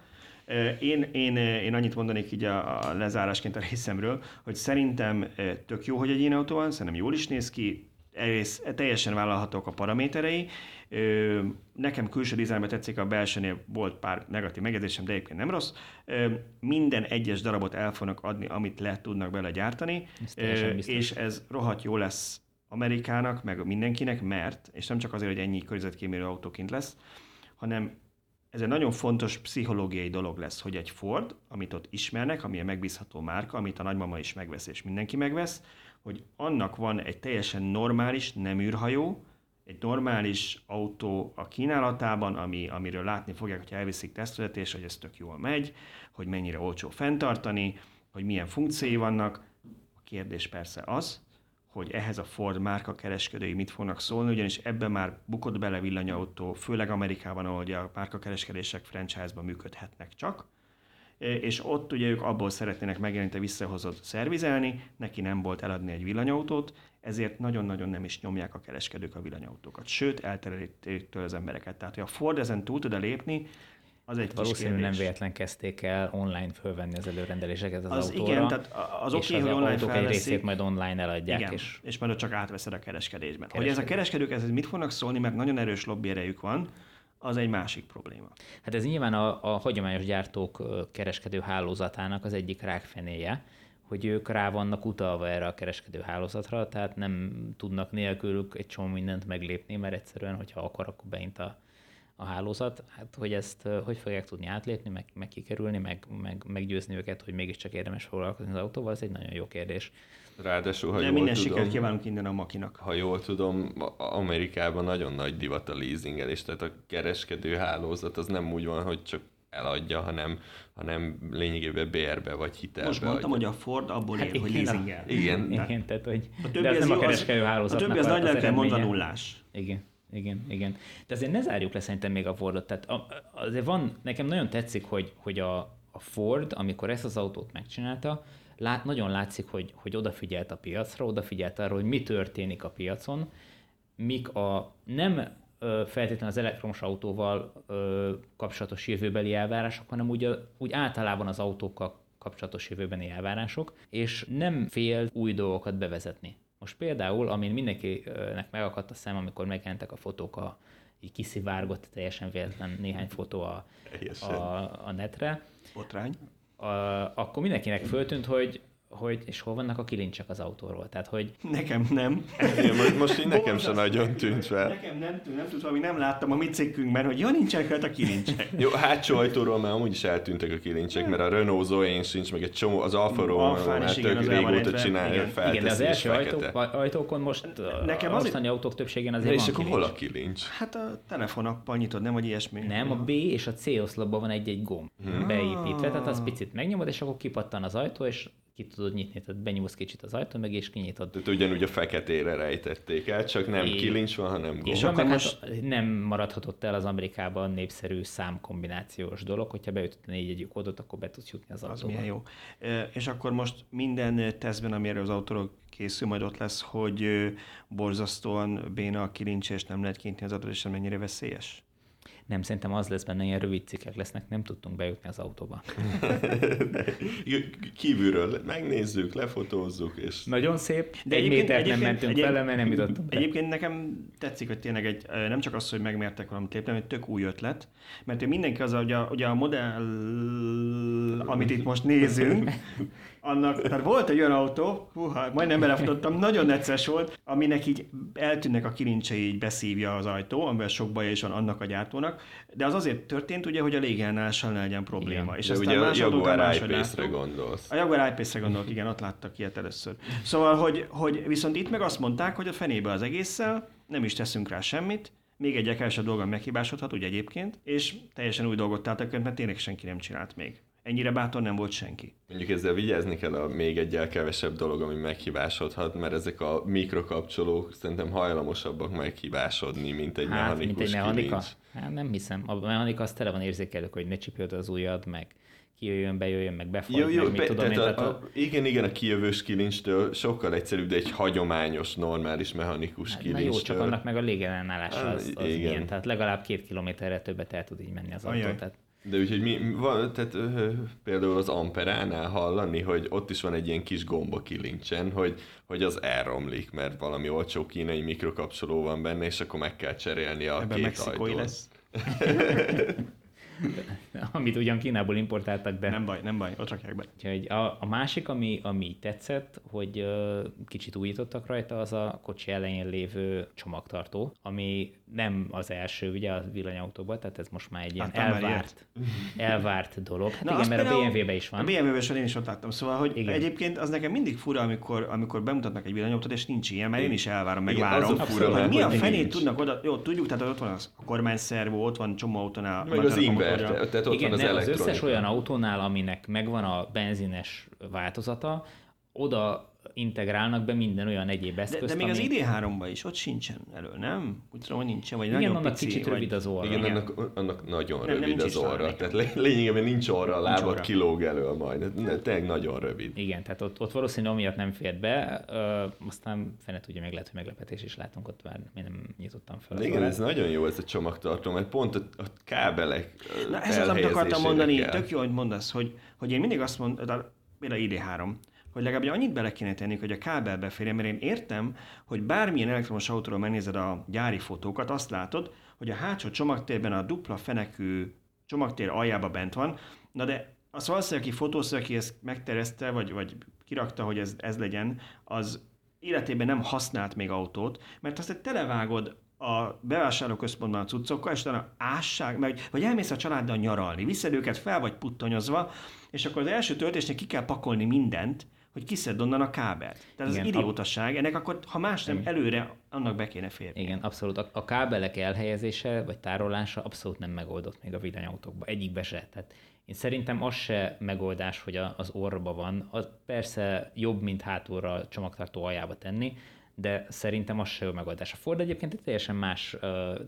én, én, én annyit mondanék így a, a lezárásként a részemről, hogy szerintem tök jó, hogy egy ilyen autó van, szerintem jól is néz ki, egész, teljesen vállalhatók a paraméterei. Nekem külső dizájnban tetszik, a belsőnél volt pár negatív megjegyzésem, de egyébként nem rossz. Minden egyes darabot el fognak adni, amit le tudnak bele gyártani, és ez rohadt jó lesz Amerikának, meg mindenkinek, mert, és nem csak azért, hogy ennyi környezetkímélő autóként lesz, hanem ez egy nagyon fontos pszichológiai dolog lesz, hogy egy Ford, amit ott ismernek, ami egy megbízható márka, amit a nagymama is megvesz és mindenki megvesz, hogy annak van egy teljesen normális, nem űrhajó, egy normális autó a kínálatában, ami, amiről látni fogják, hogyha elviszik tesztvezetés, hogy ez tök jól megy, hogy mennyire olcsó fenntartani, hogy milyen funkciói vannak. A kérdés persze az, hogy ehhez a Ford márka kereskedői mit fognak szólni, ugyanis ebben már bukott bele villanyautó, főleg Amerikában, ahol a márka kereskedések franchise-ban működhetnek csak, e, és ott ugye ők abból szeretnének megjelenteni visszahozott szervizelni, neki nem volt eladni egy villanyautót, ezért nagyon-nagyon nem is nyomják a kereskedők a villanyautókat. Sőt, eltererítik az embereket. Tehát, hogy a Ford ezen túl tud lépni, az egy Valószínűleg nem véletlen kezdték el online fölvenni az előrendeléseket az, az autóra. Igen, tehát az oké, okay, hogy online autók egy részét majd online eladják. Igen, és, és majd csak átveszed a kereskedésben. Hogy ez a kereskedők ez mit fognak szólni, mert nagyon erős lobby erejük van, az egy másik probléma. Hát ez nyilván a, a hagyományos gyártók kereskedő hálózatának az egyik rákfenéje, hogy ők rá vannak utalva erre a kereskedő hálózatra, tehát nem tudnak nélkülük egy csomó mindent meglépni, mert egyszerűen, hogyha akar, akkor beint a a hálózat, hát hogy ezt hogy fogják tudni átlépni, meg, meg kikerülni, meg, meg meggyőzni őket, hogy mégiscsak érdemes foglalkozni az autóval, ez egy nagyon jó kérdés. Ráadásul, ha De jól minden tudom, sikert kívánunk innen a makinak. Ha jól tudom, Amerikában nagyon nagy divat a leasingelés, tehát a kereskedő hálózat az nem úgy van, hogy csak eladja, hanem, hanem lényegében bérbe vagy hitelbe Most mondtam, adja. hogy a Ford abból hát ér, hogy leasingel. Igen. Igen, tehát hogy a többi de az nem a kereskedő hálózatnak A többi az nagy lelken mondva nullás. Igen igen, igen. De azért ne zárjuk le szerintem még a Fordot. Tehát azért van, nekem nagyon tetszik, hogy, hogy a, a Ford, amikor ezt az autót megcsinálta, lát, nagyon látszik, hogy, hogy odafigyelt a piacra, odafigyelt arra, hogy mi történik a piacon, mik a nem feltétlenül az elektromos autóval kapcsolatos jövőbeli elvárások, hanem úgy, úgy általában az autókkal kapcsolatos jövőbeni elvárások, és nem fél új dolgokat bevezetni. Most például, amin mindenkinek megakadt a szem, amikor megjelentek a fotók, a, így kiszivárgott teljesen véletlen néhány fotó a, a, a netre. Botrány. A, akkor mindenkinek föltűnt, hogy hogy és hol vannak a kilincsek az autóról. Tehát, hogy... Nekem nem. Én, most, most így nekem sem nagyon tűnt fel. Nekem nem tűnt, nem tűnt valami, nem láttam a mi cikkünkben, hogy jó, nincsenek rajta kilincsek. Jó, hátsó ajtóról már amúgy is eltűntek a kilincsek, mert a Renault Zoe sincs, meg egy csomó, az Alfa Romeo már tök régóta csinálja, fel. Igen, de az első ajtók, ajtókon most Nekem az mostani autók többségén azért és akkor hol a kilincs? Hát a telefonappal nyitod, nem, vagy ilyesmi. Nem, a B és a C oszlopban van egy-egy gomb hmm. beépítve, tehát az picit megnyomod, és akkor kipattan az ajtó, és ki tudod nyitni, tehát benyúlsz kicsit az ajtón, meg és kinyitod. Tehát ugyanúgy a feketére rejtették el, csak nem é, kilincs van, hanem gomb. És akkor most... hát nem maradhatott el az Amerikában népszerű számkombinációs dolog, hogyha beütött a négy kódot, akkor be tudsz jutni az autóba. Az milyen jó. És akkor most minden tesztben, ami erről az autóról készül, majd ott lesz, hogy borzasztóan béna a kilincs, és nem lehet kintni az adott, és mennyire veszélyes? Nem, szerintem az lesz benne, ilyen rövid cikkek lesznek, nem tudtunk bejutni az autóba. Kívülről megnézzük, lefotózzuk, és... Nagyon szép, de egy métert nem mentünk egyéb, vele, mert nem jutottunk be. Egyébként nekem tetszik, hogy tényleg egy, nem csak az, hogy megmertek valamit lépni, hanem egy tök új ötlet, mert mindenki az, hogy a, ugye a modell, amit itt most nézünk, annak, tehát volt egy olyan autó, húha, majdnem belefutottam, nagyon necces volt, aminek így eltűnnek a kilincsei, így beszívja az ajtó, amivel sok baja is van annak a gyártónak, de az azért történt, ugye, hogy a légállással ne legyen probléma. Igen. És de ugye a Jaguar I-Pace-re gondolsz. A Jaguar I-Pace-re gondolok, igen, ott láttak ilyet először. Szóval, hogy, hogy viszont itt meg azt mondták, hogy a fenébe az egésszel, nem is teszünk rá semmit, még egy első dolgon meghibásodhat, ugye egyébként, és teljesen új dolgot találtak, mert tényleg senki nem csinált még. Ennyire bátor nem volt senki. Mondjuk ezzel vigyázni kell a még egyel kevesebb dolog, ami meghibásodhat, mert ezek a mikrokapcsolók szerintem hajlamosabbak meghibásodni, mint egy hát, mechanikus mint egy mechanika? Hát nem hiszem. A mechanika az tele van érzékelők, hogy ne csipjod az ujjad, meg kijöjjön, bejöjjön, meg befagy, jó, jó, meg mit be, tudom én. A, a, igen, igen, a kijövős kilincstől sokkal egyszerűbb, de egy hagyományos, normális mechanikus hát, kilincstől. Na jó, csak annak meg a légellenállása az, az igen. ilyen, tehát legalább két kilométerre többet el tud így menni az autó. Tehát de úgyhogy mi, van, tehát például az Amperánál hallani, hogy ott is van egy ilyen kis gomba kilincsen, hogy, hogy az elromlik, mert valami olcsó kínai mikrokapcsoló van benne, és akkor meg kell cserélni a Ebben két ajtót. lesz. amit ugyan Kínából importáltak, de... Nem baj, nem baj, ott rakják be. Úgyhogy a, a másik, ami, ami tetszett, hogy uh, kicsit újítottak rajta, az a kocsi elején lévő csomagtartó, ami nem az első ugye a villanyautóban, tehát ez most már egy ilyen elvárt, elvárt dolog. Hát Na, igen, mert a BMW-be is van. A BMW-be is én is ott láttam, szóval, hogy igen. egyébként az nekem mindig fura, amikor, amikor bemutatnak egy villanyautót, és nincs ilyen, mert én is elvárom, meg igen. Az fura, hogy mi a fenét tudnak oda, jó, tudjuk, tehát ott van az a kormányszervó, ott van csomó autónál. Meg az tehát ott igen, van az, az összes olyan autónál, aminek megvan a benzines változata, oda integrálnak be minden olyan egyéb eszközt, De, de még ami... az ID3-ban is, ott sincsen elő, nem? Úgy tudom, hogy nincsen, vagy Igen, nagyon annak pici, kicsit vagy... rövid az orra. Igen, Igen. Annak, annak nagyon nem, rövid nem, az orra. Tehát lényegében nincs orra, a lába kilóg elő majd. Tényleg nagyon rövid. Igen, tehát ott, ott valószínűleg amiatt nem fért be, uh, aztán fene tudja, meg lehet, hogy meglepetés is látunk ott, már én nem nyitottam fel. Igen, ez nagyon jó ez a csomagtartó, mert pont a, a kábelek Na ez az, amit akartam mondani, tök jó, hogy mondasz, hogy, hogy én mindig azt mondom, például ID3, hogy legalább annyit bele kéne tenni, hogy a kábel beférjen, mert én értem, hogy bármilyen elektromos autóról megnézed a gyári fotókat, azt látod, hogy a hátsó csomagtérben a dupla fenekű csomagtér aljába bent van, na de az valószínűleg, aki fotóz, aki ezt megterezte, vagy, vagy kirakta, hogy ez, ez legyen, az életében nem használt még autót, mert azt, hogy televágod a bevásárlóközpontban a cuccokkal, és utána ásság, meg, vagy elmész a családdal nyaralni, viszed őket fel vagy puttonyozva, és akkor az első töltésnél ki kell pakolni mindent, hogy kiszed onnan a kábelt. Tehát Igen, az idiótaság, ennek akkor, ha más nem, előre annak be kéne férni. Igen, abszolút. A, a kábelek elhelyezése vagy tárolása abszolút nem megoldott még a villanyautókban. Egyikbe se. Tehát én szerintem az se megoldás, hogy a, az orba van. Az persze jobb, mint hátulra a csomagtartó aljába tenni, de szerintem az se jó megoldás. A Ford egyébként egy teljesen más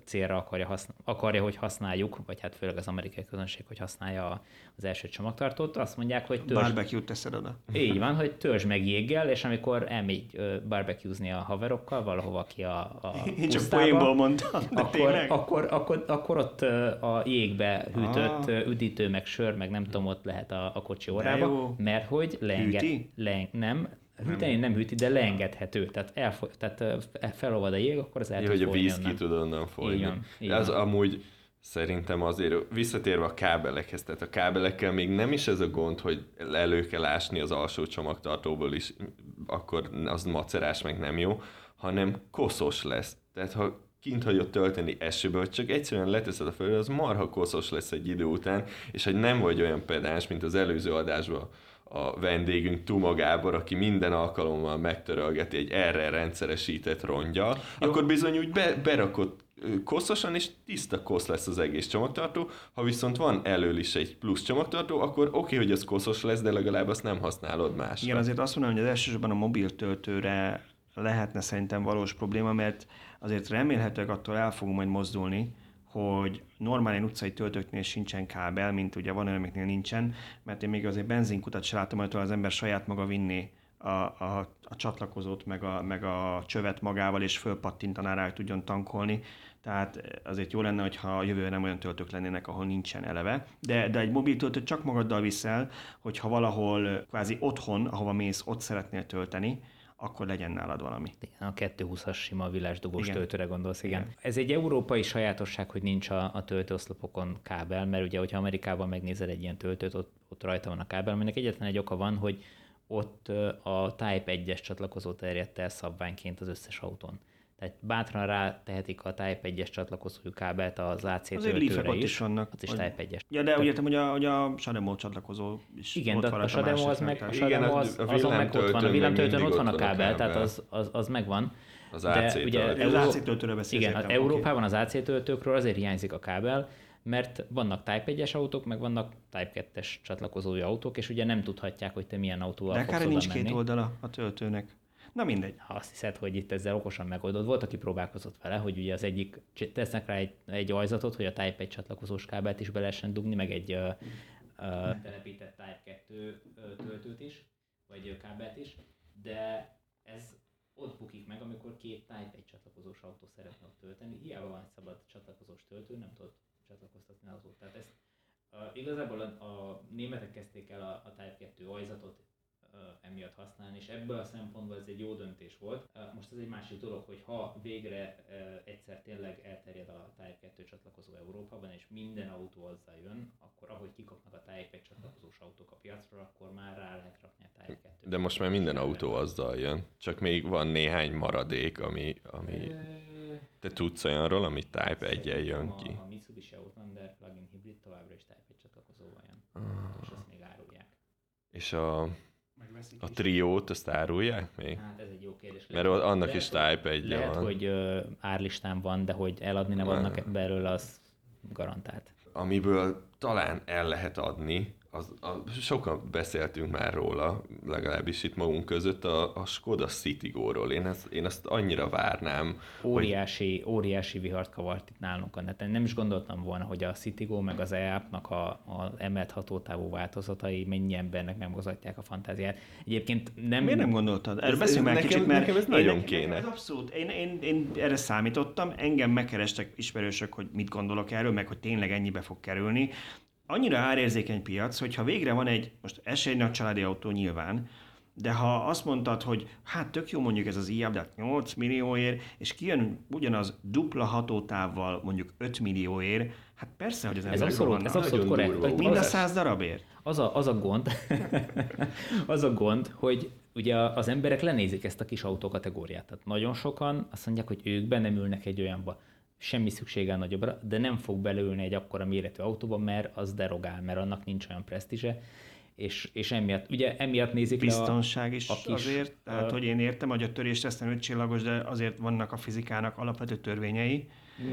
célra akarja, használ, akarja, hogy használjuk, vagy hát főleg az amerikai közönség, hogy használja az első csomagtartót. Azt mondják, hogy törzs... Barbecue teszed oda. Így van, hogy törzs meg jéggel, és amikor elmegy barbecuezni a haverokkal valahova ki a, a Én csak poénból mondtam, de akkor, akkor, akkor, akkor, ott a jégbe hűtött ah. üdítő, meg sör, meg nem tudom, ott lehet a, a kocsi órába, mert hogy leenged, leeng, nem, Hűteni nem hűti, de leengedhető. Tehát, elfoly, tehát felolvad a jég, akkor az el tud hogy a víz ki tud onnan folyni. Igen, igen. Ez amúgy szerintem azért visszatérve a kábelekhez, tehát a kábelekkel még nem is ez a gond, hogy elő kell ásni az alsó csomagtartóból is, akkor az macerás meg nem jó, hanem koszos lesz. Tehát ha kint hagyod tölteni hogy csak egyszerűen leteszed a földre, az marha koszos lesz egy idő után, és hogy nem vagy olyan pedáns, mint az előző adásban a vendégünk Tuma Gábor, aki minden alkalommal megtörölgeti egy erre rendszeresített rongya, Jó. akkor bizony úgy be, berakott koszosan, és tiszta kosz lesz az egész csomagtartó. Ha viszont van elől is egy plusz csomagtartó, akkor oké, okay, hogy az koszos lesz, de legalább azt nem használod más. Igen, azért azt mondom, hogy az elsősorban a mobiltöltőre lehetne szerintem valós probléma, mert azért remélhetőleg attól el fogunk majd mozdulni, hogy normál utcai töltőknél sincsen kábel, mint ugye van amiknél nincsen, mert én még azért benzinkutat se látom, hogy az ember saját maga vinni a, a, a csatlakozót, meg a, meg a csövet magával, és fölpattintaná rá, hogy tudjon tankolni. Tehát azért jó lenne, hogyha a jövőben nem olyan töltők lennének, ahol nincsen eleve. De, de egy mobil töltőt csak magaddal viszel, hogyha valahol kvázi otthon, ahova mész, ott szeretnél tölteni, akkor legyen nálad valami. Igen, a 220-as sima villásdugós igen. töltőre gondolsz, igen. igen. Ez egy európai sajátosság, hogy nincs a, a töltőoszlopokon kábel, mert ugye, hogyha Amerikában megnézed egy ilyen töltőt, ott, ott rajta van a kábel, aminek egyetlen egy oka van, hogy ott a Type 1-es csatlakozó terjedt el szabványként az összes autón. Tehát bátran rá tehetik a Type 1-es csatlakozójú kábelt az AC töltőre is. is vannak. Az is Type 1-es. Ja, de úgy értem, hogy a, hogy a Sademo csatlakozó is Igen, de a Sademo az meg, a Sademo az, azon meg ott van, a villamtöltőn ott van a kábel, tehát az, az, az megvan. Az AC ugye az AC töltőre beszélsz. Igen, az Európában az AC töltőkről azért hiányzik a kábel, mert vannak Type 1-es autók, meg vannak Type 2-es csatlakozói autók, és ugye nem tudhatják, hogy te milyen autóval De akár nincs menni. két oldala a töltőnek. Na mindegy. Ha azt hiszed, hogy itt ezzel okosan megoldod, volt, aki próbálkozott vele, hogy ugye az egyik, tesznek rá egy, egy ajzatot, hogy a Type 1 csatlakozós kábelt is be lehessen dugni, meg egy uh, uh, telepített Type 2 töltőt is, vagy kábelt is, de ez ott bukik meg, amikor két Type 1 csatlakozós autó szeretne ott tölteni. Hiába van egy szabad csatlakozós töltő, nem tudod csatlakoztatni az Tehát ezt uh, igazából a, a németek kezdték el a, a Type 2 ajzatot emiatt használni, és ebből a szempontból ez egy jó döntés volt. Most ez egy másik dolog, hogy ha végre egyszer tényleg elterjed a Type 2 csatlakozó Európában, és minden autó azzal jön, akkor ahogy kikapnak a Type 1 csatlakozós autók a piacra, akkor már rá lehet rakni a Type 2 De most már minden autó azzal jön, csak még van néhány maradék, ami, ami... Te tudsz olyanról, ami Type 1 jön ki? A, a Mitsubishi Outlander plug-in hibrid továbbra is Type 1 csatlakozóval jön, uh. és ezt még árulják. És a a triót, azt árulják még? Hát ez egy jó kérdés. Mert lehet, annak lehet, is Type egy Lehet, van. hogy uh, árlistán van, de hogy eladni nem adnak belőle, az garantált. Amiből talán el lehet adni, az, a, sokan beszéltünk már róla, legalábbis itt magunk között, a, a Skoda Citigo-ról. Én, ezt, én azt annyira várnám. Óriási, hogy... óriási vihart kavart itt nálunk a neten. Nem is gondoltam volna, hogy a Citigo meg az EAP-nak a, a emelt hatótávú változatai mennyi embernek megmozgatják a fantáziát. Egyébként nem... Miért nem gondoltad? Erről beszéljünk már kicsit, mert nekem ez nagyon én, kéne. Ez abszolút. Én, én, én, erre számítottam, engem megkerestek ismerősök, hogy mit gondolok erről, meg hogy tényleg ennyibe fog kerülni annyira árérzékeny piac, hogy ha végre van egy, most ez egy nagy családi autó nyilván, de ha azt mondtad, hogy hát tök jó mondjuk ez az IAB, de 8 millióért, és kijön ugyanaz dupla hatótávval mondjuk 5 millióért, hát persze, hogy az ez abszolút, ez abszolút korrekt. Mind a száz darabért. Az a, az a gond, az a gond, hogy ugye az emberek lenézik ezt a kis autókategóriát. Tehát nagyon sokan azt mondják, hogy ők benne ülnek egy olyanba semmi szüksége nagyobbra, de nem fog belőlni egy akkora méretű autóba, mert az derogál, mert annak nincs olyan presztízse, és, és emiatt, ugye emiatt nézik Biztonság le a, is a kis, azért, tehát a, hogy én értem, hogy a törés teszten öt csillagos, de azért vannak a fizikának alapvető törvényei.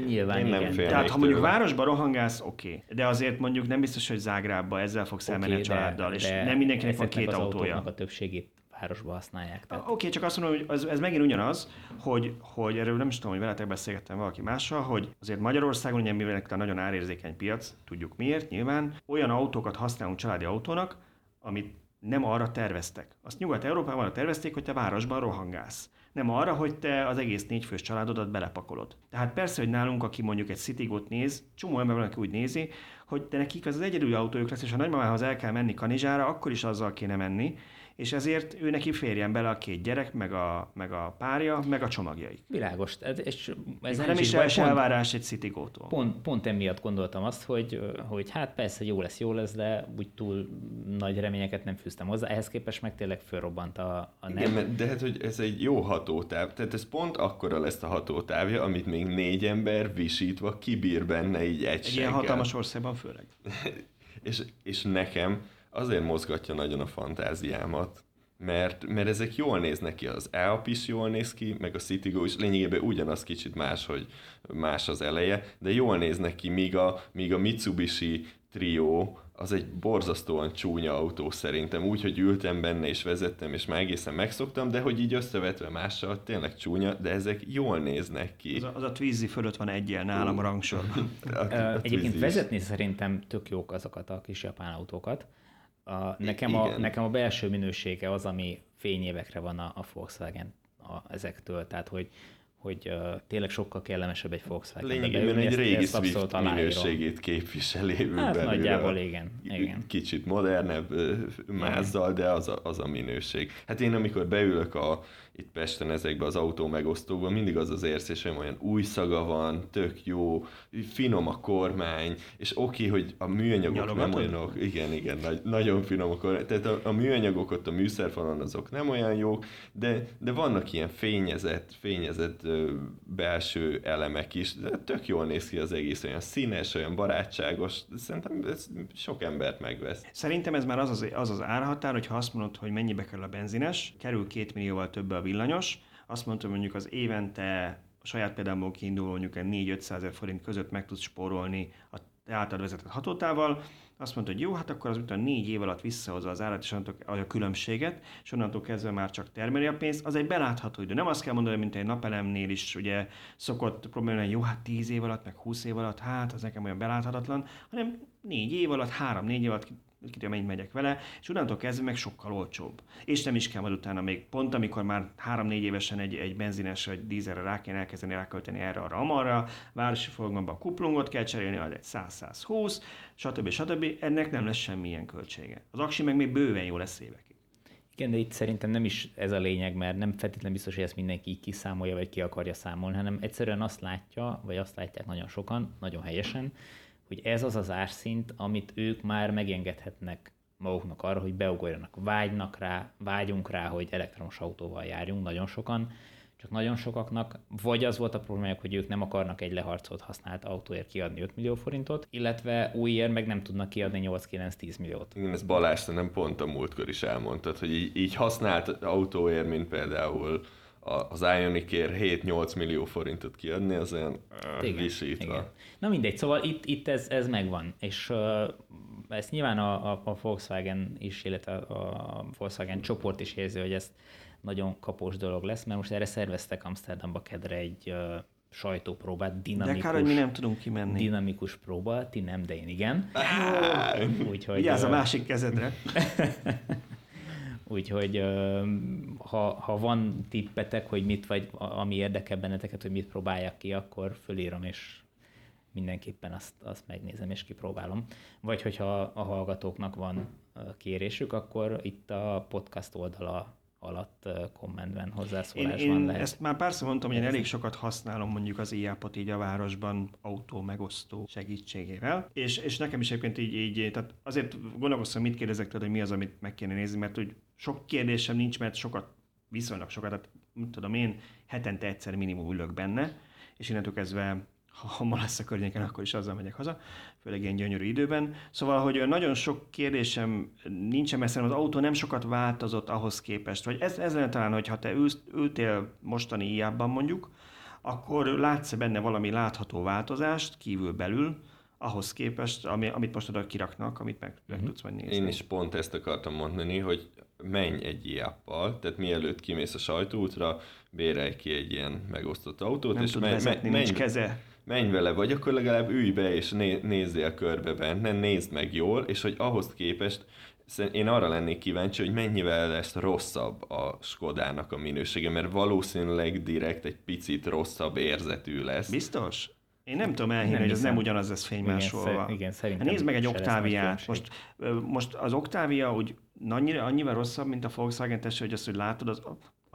Nyilván, én igen. Tehát ha mondjuk városba rohangálsz, oké, okay. de azért mondjuk nem biztos, hogy Zágrábba ezzel fogsz okay, elmenni a családdal, de, és de nem mindenkinek van két az autója. a többségét városba használják. Tehát... Oké, okay, csak azt mondom, hogy ez, ez megint ugyanaz, hogy, hogy erről nem is tudom, hogy veletek beszélgettem valaki mással, hogy azért Magyarországon, ugye mivel nagyon árérzékeny piac, tudjuk miért, nyilván, olyan autókat használunk családi autónak, amit nem arra terveztek. Azt Nyugat-Európában arra tervezték, hogy te városban rohangálsz. Nem arra, hogy te az egész négyfős családodat belepakolod. Tehát persze, hogy nálunk, aki mondjuk egy Citigot néz, csomó ember van, aki úgy nézi, hogy de nekik az az egyedüli autójuk lesz, és ha nagymamához el kell menni Kanizsára, akkor is azzal kéne menni, és ezért ő neki férjen bele a két gyerek, meg a, meg a párja, meg a csomagjaik. Világos. Ez, és ez nem, nem is els elvárás egy Citigótól. Pont, pont emiatt gondoltam azt, hogy, hogy hát persze jó lesz, jó lesz, de úgy túl nagy reményeket nem fűztem hozzá. Ehhez képest meg tényleg fölrobbant a, a nem. Igen, de hát, hogy ez egy jó hatótáv. Tehát ez pont akkora lesz a hatótávja, amit még négy ember visítva kibír benne így egy Egy ilyen hatalmas országban főleg. és, és nekem azért mozgatja nagyon a fantáziámat, mert, mert ezek jól néznek ki, az Alp is jól néz ki, meg a Citigo is lényegében ugyanaz kicsit más, hogy más az eleje, de jól néznek ki, míg a, míg a Mitsubishi Trio az egy borzasztóan csúnya autó szerintem, úgy, hogy ültem benne és vezettem, és már egészen megszoktam, de hogy így összevetve mással tényleg csúnya, de ezek jól néznek ki. Az a, az a Twizy fölött van egy ilyen nálam a rangsorban. Egyébként vezetni szerintem tök jók azokat a kis japán autókat, a, nekem, a, nekem a belső minősége az, ami fényévekre van a, a Volkswagen a, ezektől, tehát hogy, hogy uh, tényleg sokkal kellemesebb egy Volkswagen. Lényegében egy régi Swift minőségét képviseli. Hát nagyjából igen, igen. Kicsit modernebb mázzal, de az a, az a minőség. Hát én amikor beülök a, itt Pesten ezekbe az autó megosztókban mindig az az érzésem, olyan új szaga van, tök jó, finom a kormány, és oké, hogy a műanyagok Nyalogatod? nem olyanok, igen, igen, nagy, nagyon finom a kormány, tehát a, a műanyagok ott a műszerfalon azok nem olyan jók, de, de vannak ilyen fényezett, fényezett ö, belső elemek is, de tök jól néz ki az egész, olyan színes, olyan barátságos, szerintem ez sok embert megvesz. Szerintem ez már az az, az, az árhatár, hogy ha azt mondod, hogy mennyibe kell a benzines, kerül két millióval több a villanyos, azt mondtam, mondjuk az évente a saját példámból kiinduló mondjuk 4-500 ezer forint között meg tudsz spórolni a te által vezetett hatótával, azt mondta, hogy jó, hát akkor az utána négy év alatt visszahozza az árat, és onnantól a különbséget, és onnantól kezdve már csak termeli a pénzt, az egy belátható idő. Nem azt kell mondani, mint egy napelemnél is ugye szokott probléma, hogy jó, hát 10 év alatt, meg 20 év alatt, hát az nekem olyan beláthatatlan, hanem négy év alatt, három-négy év alatt mennyit megyek vele, és onnantól kezdve meg sokkal olcsóbb. És nem is kell majd utána még pont, amikor már 3-4 évesen egy, egy benzines vagy dízelre rá kéne elkezdeni rákölteni erre, arra, amarra, városi forgalomban a kuplungot kell cserélni, az egy 100-120, stb. stb. Ennek nem lesz semmilyen költsége. Az aksi meg még bőven jó lesz évekig. Igen, de itt szerintem nem is ez a lényeg, mert nem feltétlenül biztos, hogy ezt mindenki így kiszámolja, vagy ki akarja számolni, hanem egyszerűen azt látja, vagy azt látják nagyon sokan, nagyon helyesen, hogy ez az az árszint, amit ők már megengedhetnek maguknak arra, hogy beugorjanak. Vágynak rá, vágyunk rá, hogy elektromos autóval járjunk, nagyon sokan, csak nagyon sokaknak vagy az volt a problémájuk, hogy ők nem akarnak egy leharcolt használt autóért kiadni 5 millió forintot, illetve újért meg nem tudnak kiadni 8-9-10 milliót. Igen, ez Balázs nem pont a múltkor is elmondtad, hogy így, így használt autóért, mint például az Ionicért 7-8 millió forintot kiadni, az olyan igen, visítva. Igen. Na mindegy, szóval itt, itt ez, ez megvan, és uh, ezt nyilván a, a, a Volkswagen is, illetve a Volkswagen csoport is érzi, hogy ez nagyon kapós dolog lesz, mert most erre szerveztek Amsterdamba kedre egy uh, sajtópróbát, dinamikus. De kár, hogy mi nem tudunk kimenni. Dinamikus próba, ti nem, de én igen. Úgyhogy... Vigyázz a másik kezedre. Úgyhogy ha, ha van tippetek, hogy mit vagy, ami érdekel benneteket, hogy mit próbáljak ki, akkor fölírom, és mindenképpen azt, azt megnézem és kipróbálom. Vagy hogyha a hallgatóknak van kérésük, akkor itt a podcast oldala alatt kommentben hozzászólás én, van. Én lehet. ezt már párszor mondtam, hogy én elég sokat használom mondjuk az iAppot így a városban autó megosztó segítségével, és, és nekem is egyébként így, így, tehát azért gondolkoztam, mit kérdezek tőled, hogy mi az, amit meg kéne nézni, mert hogy sok kérdésem nincs, mert sokat, viszonylag sokat, tehát tudom én, hetente egyszer minimum ülök benne, és innentől kezdve ha ma lesz a környéken, akkor is azzal megyek haza, főleg ilyen gyönyörű időben. Szóval, hogy nagyon sok kérdésem nincsen, mert az autó nem sokat változott ahhoz képest, vagy ez, ez lenne talán, hogy ha te ülsz, ültél mostani iában mondjuk, akkor látsz benne valami látható változást kívül-belül, ahhoz képest, ami, amit most oda kiraknak, amit meg, meg uh-huh. tudsz majd nézni. Én is pont ezt akartam mondani, hogy menj egy iappal, tehát mielőtt kimész a sajtóútra, bérelj ki egy ilyen megosztott autót, Nem és tud menj, vezetni, menj, nincs keze. Menj vele, vagy akkor legalább ülj be és né- nézzél körbe benne, nézd meg jól, és hogy ahhoz képest én arra lennék kíváncsi, hogy mennyivel lesz rosszabb a Skodának a minősége, mert valószínűleg direkt egy picit rosszabb érzetű lesz. Biztos? Én nem tudom elhinni, Nem hogy ez nem ugyanaz lesz fénymásolva. Igen, szer- igen, szerintem Hát nézd meg egy Octaviát. Most, most az Octavia úgy annyira, annyival rosszabb, mint a Volkswagen teste, hogy azt, hogy látod az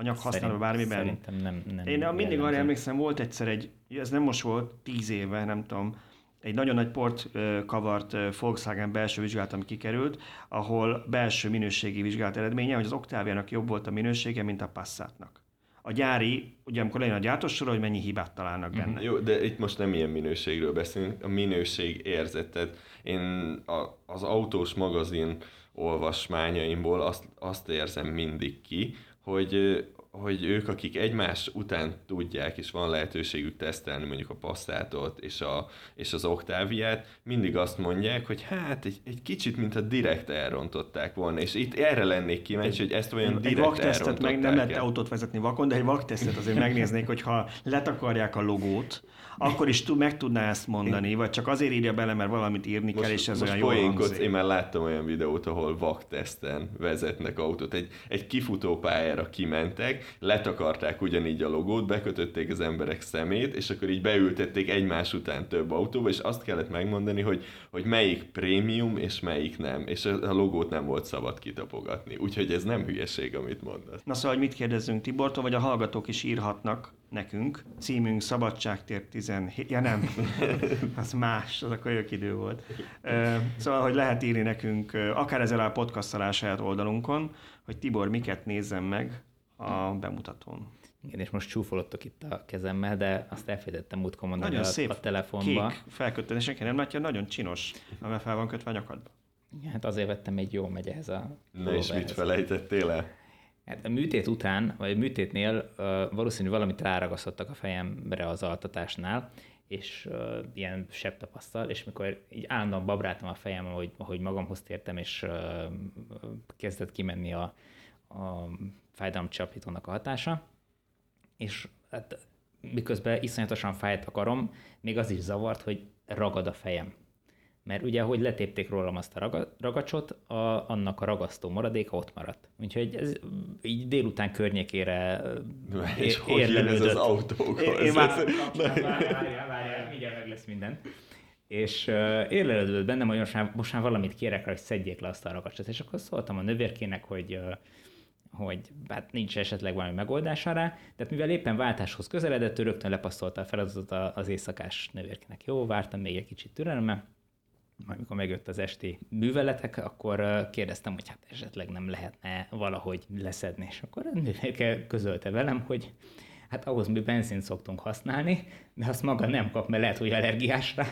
anyag bármiben. Szerintem nem, nem Én mindig arra emlékszem, volt egyszer egy, ez nem most volt, tíz éve, nem tudom, egy nagyon nagy port kavart Volkswagen belső vizsgálat, ami kikerült, ahol belső minőségi vizsgálat eredménye, hogy az Octaviának jobb volt a minősége, mint a Passatnak. A gyári, ugye amikor lejön a gyártósor, hogy mennyi hibát találnak benne. Jó, de itt most nem ilyen minőségről beszélünk, a minőség érzetet. Én a, az autós magazin olvasmányaimból azt, azt érzem mindig ki, hogy, hogy ők, akik egymás után tudják, és van lehetőségük tesztelni mondjuk a Passatot és, a, és az Octaviát, mindig azt mondják, hogy hát egy, egy kicsit, mintha direkt elrontották volna, és itt erre lennék kíváncsi, hogy ezt olyan egy direkt vaktesztet meg nem lehet autót vezetni vakon, de egy vaktesztet azért megnéznék, hogyha letakarják a logót, akkor is tud, meg tudná ezt mondani, vagy csak azért írja bele, mert valamit írni kell, és ez most olyan jól hangzik. én már láttam olyan videót, ahol vakteszten vezetnek autót. Egy, egy kifutópályára kimentek, letakarták ugyanígy a logót, bekötötték az emberek szemét, és akkor így beültették egymás után több autóba, és azt kellett megmondani, hogy, hogy melyik prémium, és melyik nem. És a a logót nem volt szabad kitapogatni. Úgyhogy ez nem hülyeség, amit mondasz. Na szóval, hogy mit kérdezzünk Tibortól, vagy a hallgatók is írhatnak nekünk. Címünk Szabadságtér 17... Ja nem, az más, az a kölyök idő volt. Szóval, hogy lehet írni nekünk, akár ezzel a podcast alá a saját oldalunkon, hogy Tibor miket nézzen meg a bemutatón. Igen, és most csúfolottok itt a kezemmel, de azt elfelejtettem múltkor mondani Nagyon a, szép a telefonba. kék felkötő, senki nem látja, nagyon csinos, amivel fel van kötve a nyakadba. Hát azért vettem egy jó megy ehhez a Na és mit felejtettél el? Hát a műtét után, vagy a műtétnél uh, valószínű valamit ráragasztottak a fejemre az altatásnál, és uh, ilyen sebb tapasztal, és mikor így állandóan babráltam a fejem, ahogy, ahogy magamhoz tértem, és uh, kezdett kimenni a, a fájdalomcsapítónak a hatása, és hát miközben iszonyatosan fájt a karom, még az is zavart, hogy ragad a fejem. Mert ugye, ahogy letépték rólam azt a raga, ragacsot, a, annak a ragasztó maradéka ott maradt. Úgyhogy ez így délután környékére És é- hogy jön ez az autókhoz? Én- én már- Várjál, várjál, mindjárt meg lesz minden. És uh, érlelődött bennem, hogy most már, most már valamit kérek rá, hogy szedjék le azt a ragacsot. És akkor szóltam a nővérkének, hogy uh, hogy hát nincs esetleg valami megoldása rá. Tehát mivel éppen váltáshoz közeledett, ő rögtön lepasztolta a feladatot az éjszakás nővérkének. Jó, vártam még egy kicsit türelemmel, majd mikor megjött az esti műveletek, akkor kérdeztem, hogy hát esetleg nem lehetne valahogy leszedni, és akkor a közölte velem, hogy hát ahhoz mi benzint szoktunk használni, de azt maga nem kap, mert lehet, hogy allergiás rá.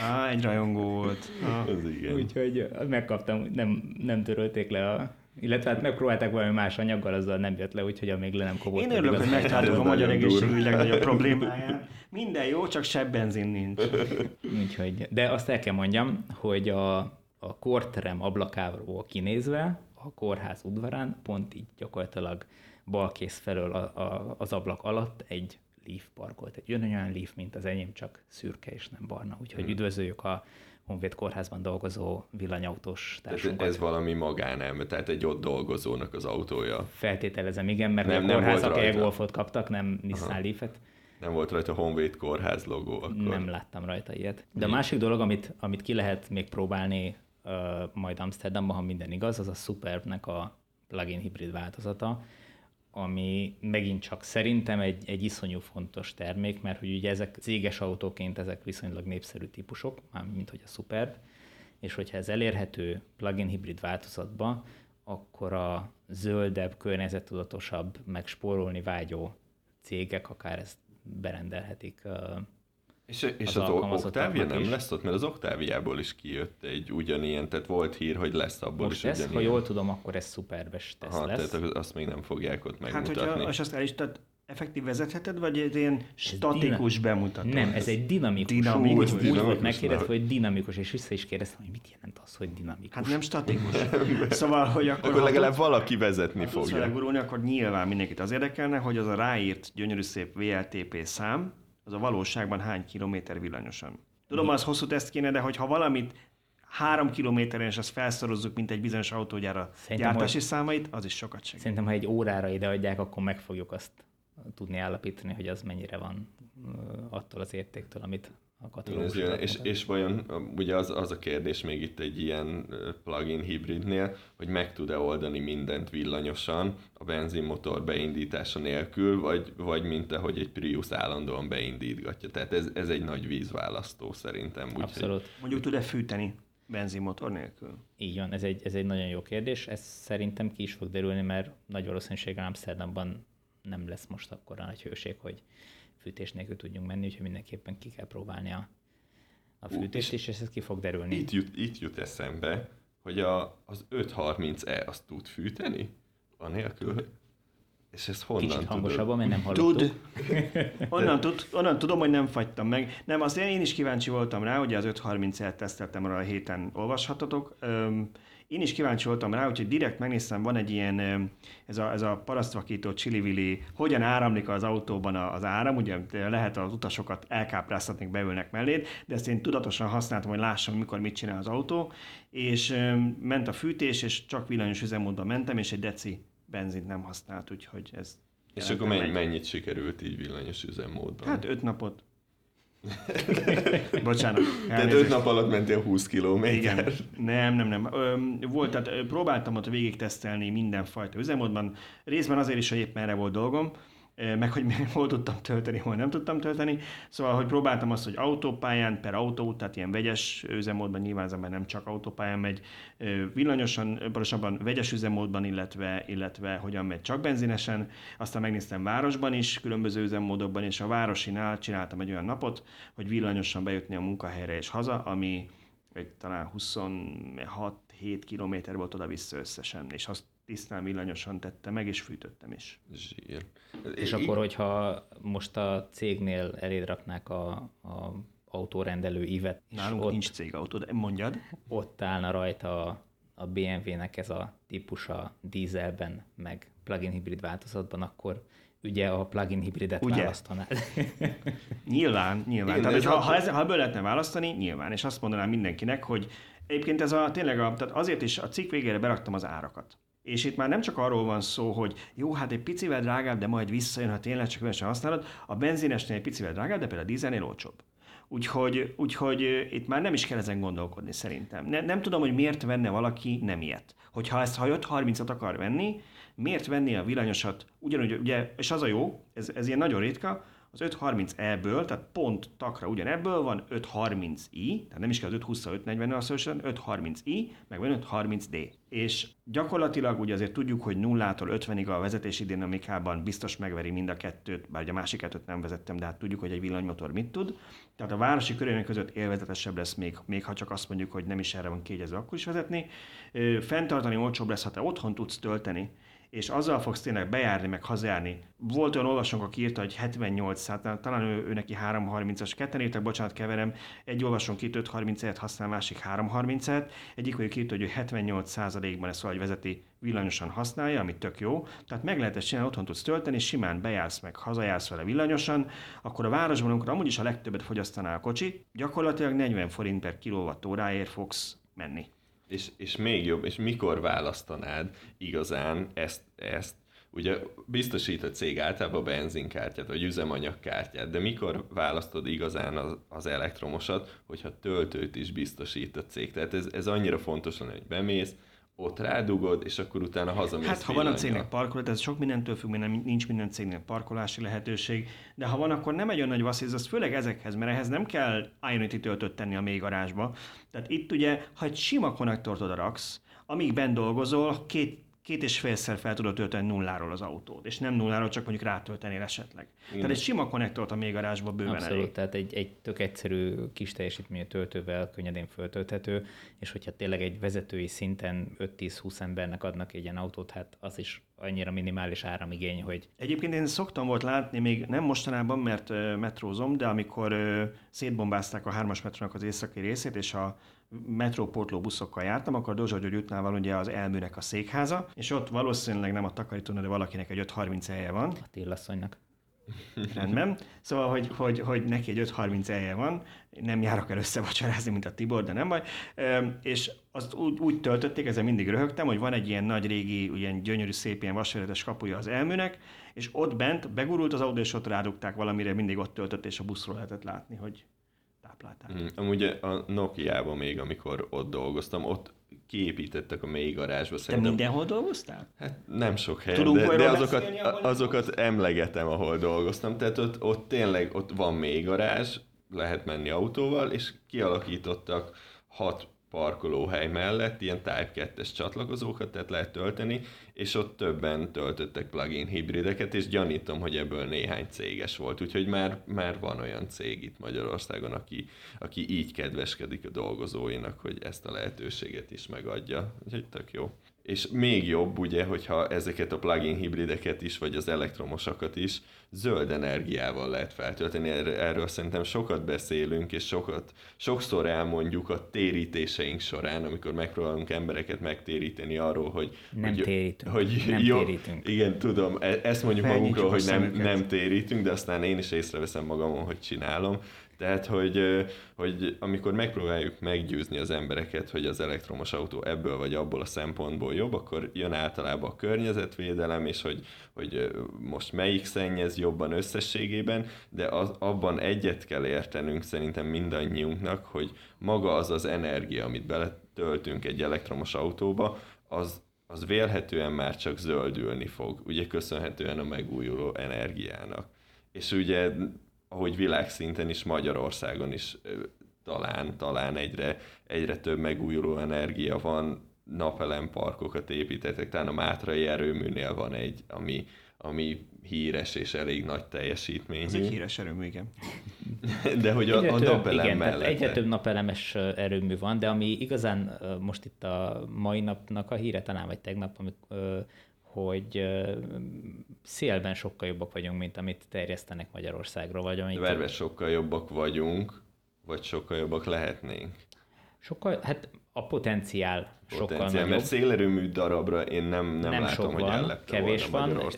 Á, egy rajongó volt. Ah. Az igen. Úgyhogy megkaptam, nem, nem törölték le a illetve hát megpróbálták valami más anyaggal, azzal nem jött le, úgyhogy amíg le nem kobott. Én örülök, hogy megtaláltuk a magyar egészségügy legnagyobb problémáját. Minden jó, csak sebb benzin nincs. Úgyhogy, de azt el kell mondjam, hogy a, a korterem ablakáról kinézve a kórház udvarán pont így gyakorlatilag balkész felől a, a, az ablak alatt egy Leaf parkolt. Egy olyan Leaf, mint az enyém, csak szürke és nem barna. Úgyhogy üdvözöljük a Honvéd kórházban dolgozó villanyautós társunkat. ez valami magánelme, tehát egy ott dolgozónak az autója. Feltételezem, igen, mert Nem, nem, a nem kórházak e-golfot kaptak, nem Nissan Leaf-et. Nem volt rajta Honvéd kórház logó akkor. Nem láttam rajta ilyet. De a másik dolog, amit, amit ki lehet még próbálni uh, majd Amsterdamban, ha minden igaz, az a Superbnek a plug-in hibrid változata, ami megint csak szerintem egy, egy iszonyú fontos termék, mert hogy ugye ezek céges autóként ezek viszonylag népszerű típusok, mint hogy a Superb, és hogyha ez elérhető plug-in hibrid változatba, akkor a zöldebb, környezettudatosabb, meg spórolni vágyó cégek akár ezt berendelhetik És, és az az, Octavia nem is. lesz ott, mert az Octaviából is kijött egy ugyanilyen, tehát volt hír, hogy lesz abból Most is ez, ha ugyanilyen. jól tudom, akkor ez szuperbes teszt Aha, lesz. tehát azt még nem fogják ott Hát, megmutatni. hogyha, és azt el is, tehát effektív vezetheted, vagy egy ilyen statikus bemutató? Nem, ez egy dinamikus. Dinamikus, úgy, úgy dinamikus, volt megkérdezve, hogy dinamikus, és vissza is kérdeztem, hogy mit jelent az, hogy dinamikus. Hát nem statikus. szóval, hogy akkor, Akkor ha legalább valaki vezetni ha fogja. gurulni, akkor nyilván mindenkit az érdekelne, hogy az a ráírt gyönyörű szép VLTP szám, az a valóságban hány kilométer villanyosan. Tudom, az hosszú teszt kéne, de hogyha valamit három kilométeren, és azt felszorozzuk, mint egy bizonyos autógyára Szerintem, gyártási hogy- számait, az is sokat segít. Szerintem, ha egy órára ideadják, akkor meg fogjuk azt tudni állapítani, hogy az mennyire van attól az értéktől, amit a katalógus. és, és vajon ugye az, az a kérdés még itt egy ilyen plug-in hibridnél, hogy meg tud-e oldani mindent villanyosan a benzinmotor beindítása nélkül, vagy, vagy mint te, hogy egy Prius állandóan beindítgatja. Tehát ez, ez egy nagy vízválasztó szerintem. Úgyhogy Abszolút. Mondjuk tud-e fűteni benzinmotor nélkül? Így van, ez egy, ez egy nagyon jó kérdés. Ez szerintem ki is fog derülni, mert nagy valószínűséggel Amsterdamban nem lesz most akkor nagy hőség, hogy fűtés nélkül tudjunk menni, úgyhogy mindenképpen ki kell próbálni a, a Ú, fűtést, és ez ki fog derülni. Itt jut, itt jut eszembe, hogy a, az 530e azt tud fűteni? Anélkül? És ez honnan Kicsit tudod? hangosabban, mert nem hallottuk. Tud. Onnan, tud, onnan tudom, hogy nem fagytam meg. Nem, azt én is kíváncsi voltam rá, ugye az 5.30-et teszteltem arra a héten, olvashatotok. Öm, én is kíváncsi voltam rá, úgyhogy direkt megnéztem, van egy ilyen, ez a, ez a parasztvakító csili hogyan áramlik az autóban az áram, ugye lehet az utasokat elkápráztatni, beülnek melléd, de ezt én tudatosan használtam, hogy lássam, mikor mit csinál az autó, és ment a fűtés, és csak villanyos üzemmódban mentem, és egy deci benzint nem használt, úgyhogy ez És akkor mennyi, egy- mennyit sikerült így villanyos üzemmódban? Hát öt napot. Bocsánat. Tehát öt nap alatt mentél 20 kilométer. Igen. Nem, nem, nem. Ö, volt, tehát próbáltam ott végig tesztelni mindenfajta üzemmódban. Részben azért is, hogy éppen erre volt dolgom, meg hogy hol tudtam tölteni, hol nem tudtam tölteni. Szóval, hogy próbáltam azt, hogy autópályán per autó, tehát ilyen vegyes üzemmódban, nyilván az nem csak autópályán megy, villanyosan, pontosabban vegyes üzemmódban, illetve, illetve hogyan megy csak benzinesen. Aztán megnéztem városban is, különböző üzemmódokban, és a városinál csináltam egy olyan napot, hogy villanyosan bejutni a munkahelyre és haza, ami egy talán 26-7 kilométer volt oda-vissza összesen, és azt tisztán villanyosan tette meg, és fűtöttem is. Zsír. És akkor, hogyha most a cégnél eléd raknák a, a autórendelő ívet, és Nálunk ott, nincs cégautó, de mondjad. ott állna rajta a, a BMW-nek ez a típusa dízelben, meg plug-in hibrid változatban, akkor ugye a plug-in hibridet Ugye? választanád. Nyilván, nyilván. Igen, Tehát, ez ha, ha, ez, ha ebből lehetne választani, nyilván. És azt mondanám mindenkinek, hogy egyébként ez a tényleg, a, tehát azért is a cikk végére beraktam az árakat. És itt már nem csak arról van szó, hogy jó, hát egy picivel drágább, de majd visszajön, ha tényleg csak olyan használod. A benzinesnél egy picivel drágább, de például a dízelnél olcsóbb. Úgyhogy, úgyhogy itt már nem is kell ezen gondolkodni szerintem. Ne, nem tudom, hogy miért venne valaki nem ilyet. Hogyha ezt ha 5.30-at akar venni, miért venni a villanyosat ugyanúgy, ugye, és az a jó, ez, ez ilyen nagyon ritka, az 530E-ből, tehát pont takra ugyanebből van 530i, tehát nem is kell az 520-540 asszosan, 530i, meg van 530D. És gyakorlatilag ugye azért tudjuk, hogy nullától 50-ig a vezetési dinamikában biztos megveri mind a kettőt, bár ugye a másik kettőt nem vezettem, de hát tudjuk, hogy egy villanymotor mit tud. Tehát a városi körülmények között élvezetesebb lesz, még, még ha csak azt mondjuk, hogy nem is erre van kiegyezve, akkor is vezetni. Ö, Fenntartani olcsóbb lesz, ha te otthon tudsz tölteni, és azzal fogsz tényleg bejárni, meg hazajárni. Volt olyan olvasónk, aki írta, hogy 78, hát talán ő, ő neki 330-as, ketten írtak, bocsánat, keverem, egy olvasónk itt 530-et használ, másik 330-et, egyik vagy írta, hogy ő 78%-ban ezt valahogy vezeti, villanyosan használja, ami tök jó. Tehát meg lehet ezt csinálni, otthon tudsz tölteni, simán bejársz meg, hazajársz vele villanyosan, akkor a városban, amikor amúgy is a legtöbbet fogyasztaná a kocsi, gyakorlatilag 40 forint per kilovattóráért fogsz menni. És, és még jobb, és mikor választanád igazán ezt, ezt ugye biztosít a cég általában benzinkártyát, vagy üzemanyagkártyát, de mikor választod igazán az, az elektromosat, hogyha töltőt is biztosít a cég. Tehát ez, ez annyira fontos lenne, hogy bemész, ott rádugod, és akkor utána hazamész Hát, ha van a cégnek parkoló, ez sok mindentől függ, mert nincs minden cégnek parkolási lehetőség, de ha van, akkor nem egy olyan nagy vasszíz, az főleg ezekhez, mert ehhez nem kell Ionity töltőt tenni a mély garázsba. Tehát itt ugye, ha egy sima konnektort oda raksz, amíg bent dolgozol, két, két és félszer fel tudod tölteni nulláról az autót, és nem nulláról, csak mondjuk rátöltenél esetleg. Igen. Tehát egy sima konnektort a mély garázsba bőven Abszolút, elég. tehát egy, egy tök egyszerű kis teljesítményű töltővel könnyedén föltölthető, és hogyha tényleg egy vezetői szinten 5-10-20 embernek adnak egy ilyen autót, hát az is annyira minimális áramigény, hogy... Egyébként én szoktam volt látni, még nem mostanában, mert metrózom, de amikor szétbombázták a hármas metrónak az északi részét, és a metróportló buszokkal jártam, akkor Dozsa György útnál van ugye az elműnek a székháza, és ott valószínűleg nem a takarítónál, de valakinek egy 5.30 elje van. Tillasszonynak. Rendben. Szóval, hogy, hogy, hogy neki egy 5.30 elje van, nem járok el összevacsorázni, mint a Tibor, de nem baj. És azt úgy, úgy töltötték, ezzel mindig röhögtem, hogy van egy ilyen nagy régi, ilyen gyönyörű, szép ilyen vasveretes kapuja az elműnek, és ott bent begurult az autó, és ott rádugták valamire, mindig ott töltött, és a buszról lehetett látni, hogy táplálták. Mm, amúgy a Nokia-ban még, amikor ott dolgoztam, ott kiépítettek a mély garázsba. Szerintem... Te mindenhol dolgoztál? Hát nem sok helyen, Tudunk de, de azokat, azokat emlegetem, ahol dolgoztam. Tehát ott, ott tényleg ott van mély garázs, lehet menni autóval, és kialakítottak hat parkolóhely mellett ilyen Type 2-es csatlakozókat, tehát lehet tölteni, és ott többen töltöttek plugin hibrideket, és gyanítom, hogy ebből néhány céges volt, úgyhogy már, már van olyan cég itt Magyarországon, aki, aki így kedveskedik a dolgozóinak, hogy ezt a lehetőséget is megadja, úgyhogy tök jó. És még jobb, ugye, hogyha ezeket a plugin hibrideket is, vagy az elektromosakat is zöld energiával lehet feltölteni. Erről szerintem sokat beszélünk, és sokat, sokszor elmondjuk a térítéseink során, amikor megpróbálunk embereket megtéríteni arról, hogy... Nem hogy, térítünk. Hogy nem jó, térítünk. Igen, tudom, e- ezt mondjuk magunkról, hogy nem, nem térítünk, de aztán én is észreveszem magamon, hogy csinálom. Tehát, hogy, hogy amikor megpróbáljuk meggyőzni az embereket, hogy az elektromos autó ebből vagy abból a szempontból jobb, akkor jön általában a környezetvédelem, és hogy, hogy most melyik szennyez jobban összességében, de az, abban egyet kell értenünk szerintem mindannyiunknak, hogy maga az az energia, amit beletöltünk egy elektromos autóba, az, az vélhetően már csak zöldülni fog, ugye köszönhetően a megújuló energiának. És ugye ahogy világszinten is Magyarországon is talán, talán egyre, egyre több megújuló energia van, napelemparkokat építettek, talán a Mátrai erőműnél van egy, ami, ami híres és elég nagy teljesítményű. Ez egy híres erőmű, igen. De hogy a, a napelem igen, mellett. Egyre több napelemes erőmű van, de ami igazán most itt a mai napnak a híre talán, vagy tegnap, amikor hogy szélben sokkal jobbak vagyunk, mint amit terjesztenek Magyarországról. Vagy amit Verve sokkal jobbak vagyunk, vagy sokkal jobbak lehetnénk. Sokkal, hát a potenciál, potenciál sokkal nagyobb. Mert szélerőmű darabra én nem, nem, nem látom, sok hogy van, kevés van,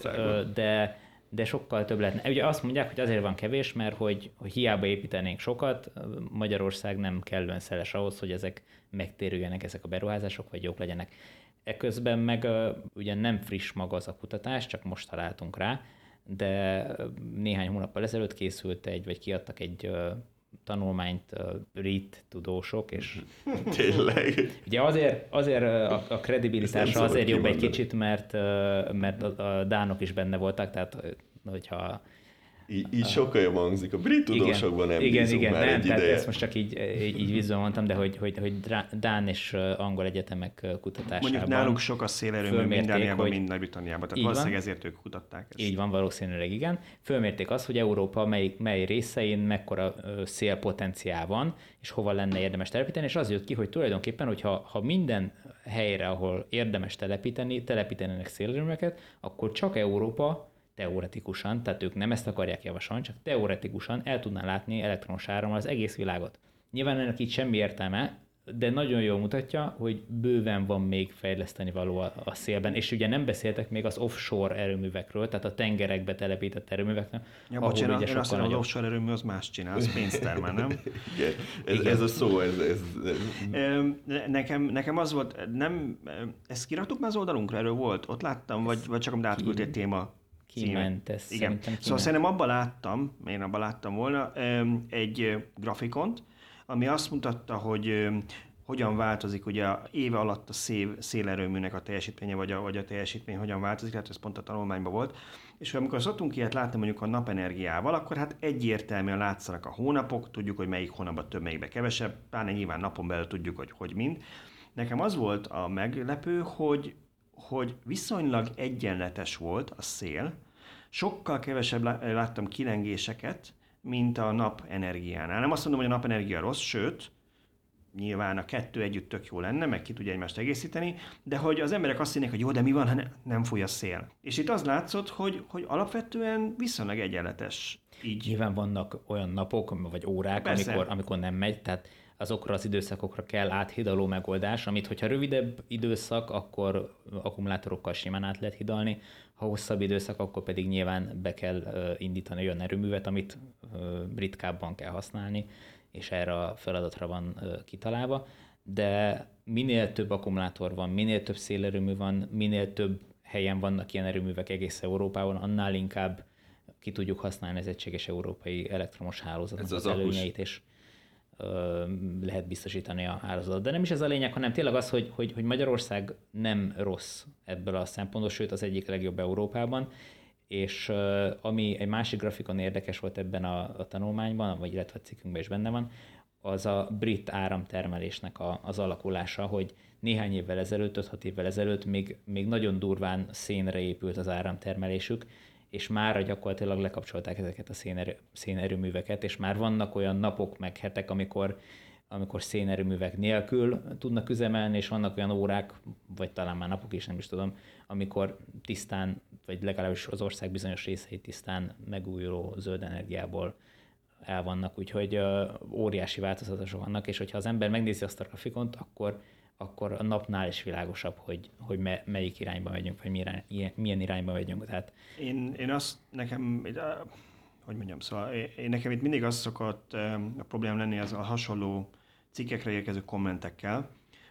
de, de sokkal több lehetne. Ugye azt mondják, hogy azért van kevés, mert hogy, hogy hiába építenénk sokat, Magyarország nem kellően szeles ahhoz, hogy ezek megtérüljenek ezek a beruházások, vagy jók legyenek. Eközben meg ugye nem friss maga az a kutatás, csak most találtunk rá, de néhány hónappal ezelőtt készült egy, vagy kiadtak egy tanulmányt brit tudósok, és Tényleg? Ugye azért, azért a, a kredibilitása azért jobb egy kicsit, mert, mert a, a dánok is benne voltak, tehát hogyha így, így sokkal jobban hangzik. A brit tudósokban nem igen, igen, igen, már nem, egy tehát ideje. ezt most csak így, így, vízben mondtam, de hogy, hogy, hogy Dán és angol egyetemek kutatásában Mondjuk nálunk sok a szélerőmű minden hogy... mind Nagy-Britanniában, tehát valószínűleg ezért ők kutatták ezt. Így van, valószínűleg igen. Fölmérték azt, hogy Európa mely, mely részein mekkora szélpotenciál van, és hova lenne érdemes telepíteni, és az jött ki, hogy tulajdonképpen, hogyha ha minden helyre, ahol érdemes telepíteni, telepítenének szélerőműveket, akkor csak Európa teoretikusan, tehát ők nem ezt akarják javasolni, csak teoretikusan el tudná látni elektromos árammal az egész világot. Nyilván ennek itt semmi értelme, de nagyon jól mutatja, hogy bőven van még fejleszteni való a, a szélben, és ugye nem beszéltek még az offshore erőművekről, tehát a tengerekbe telepített erőművekről. Ja, bocsánat, én azt mondom, az offshore erőmű az más csinál, az pénzt termel, nem? Igen. Ez, Igen. ez a szó, ez... ez, ez... Nekem, nekem az volt, nem, ezt kiraktuk már az oldalunkra, erről volt? Ott láttam, vagy, vagy csak amit átküldtél téma Kiment ez. Igen. Kiment. Szóval szerintem abban láttam, én abban láttam volna, egy grafikont, ami azt mutatta, hogy hogyan változik ugye a éve alatt a szél, szélerőműnek a teljesítménye, vagy a, vagy a teljesítmény hogyan változik, hát ez pont a tanulmányban volt. És amikor szoktunk ilyet látni mondjuk a napenergiával, akkor hát egyértelműen látszanak a hónapok, tudjuk, hogy melyik hónapban több, melyikben kevesebb, pláne nyilván napon belül tudjuk, hogy hogy mind. Nekem az volt a meglepő, hogy, hogy viszonylag egyenletes volt a szél, sokkal kevesebb láttam kilengéseket, mint a napenergiánál. Nem azt mondom, hogy a napenergia rossz, sőt, nyilván a kettő együtt tök jó lenne, meg ki tudja egymást egészíteni, de hogy az emberek azt hinnék, hogy jó, de mi van, ha ne, nem fúj a szél. És itt az látszott, hogy, hogy alapvetően viszonylag egyenletes így. Nyilván vannak olyan napok, vagy órák, amikor, amikor nem megy, tehát azokra az időszakokra kell áthidaló megoldás, amit hogyha rövidebb időszak, akkor akkumulátorokkal simán át lehet hidalni, ha hosszabb időszak, akkor pedig nyilván be kell indítani olyan erőművet, amit ritkábban kell használni, és erre a feladatra van kitalálva. De minél több akkumulátor van, minél több szélerőmű van, minél több helyen vannak ilyen erőművek egész Európában, annál inkább ki tudjuk használni az egységes európai elektromos hálózatnak az, az előnyeit, és lehet biztosítani a hálózatot. De nem is ez a lényeg, hanem tényleg az, hogy, hogy, hogy Magyarország nem rossz ebből a szempontból, sőt az egyik legjobb Európában, és ami egy másik grafikon érdekes volt ebben a, a tanulmányban, vagy illetve a cikkünkben is benne van, az a brit áramtermelésnek a, az alakulása, hogy néhány évvel ezelőtt, 5-6 évvel ezelőtt még, még nagyon durván szénre épült az áramtermelésük, és már gyakorlatilag lekapcsolták ezeket a szénerő, szénerőműveket, és már vannak olyan napok, meg hetek, amikor, amikor szénerőművek nélkül tudnak üzemelni, és vannak olyan órák, vagy talán már napok is, nem is tudom, amikor tisztán, vagy legalábbis az ország bizonyos részei tisztán megújuló zöld energiából el vannak, úgyhogy óriási változatosok vannak, és hogyha az ember megnézi azt a grafikont, akkor akkor a napnál is világosabb, hogy, hogy me, melyik irányba megyünk, vagy milyen, milyen irányba megyünk. Tehát... Én, én azt nekem, hogy mondjam, szóval én nekem itt mindig az szokott a problémám lenni az a hasonló cikkekre érkező kommentekkel,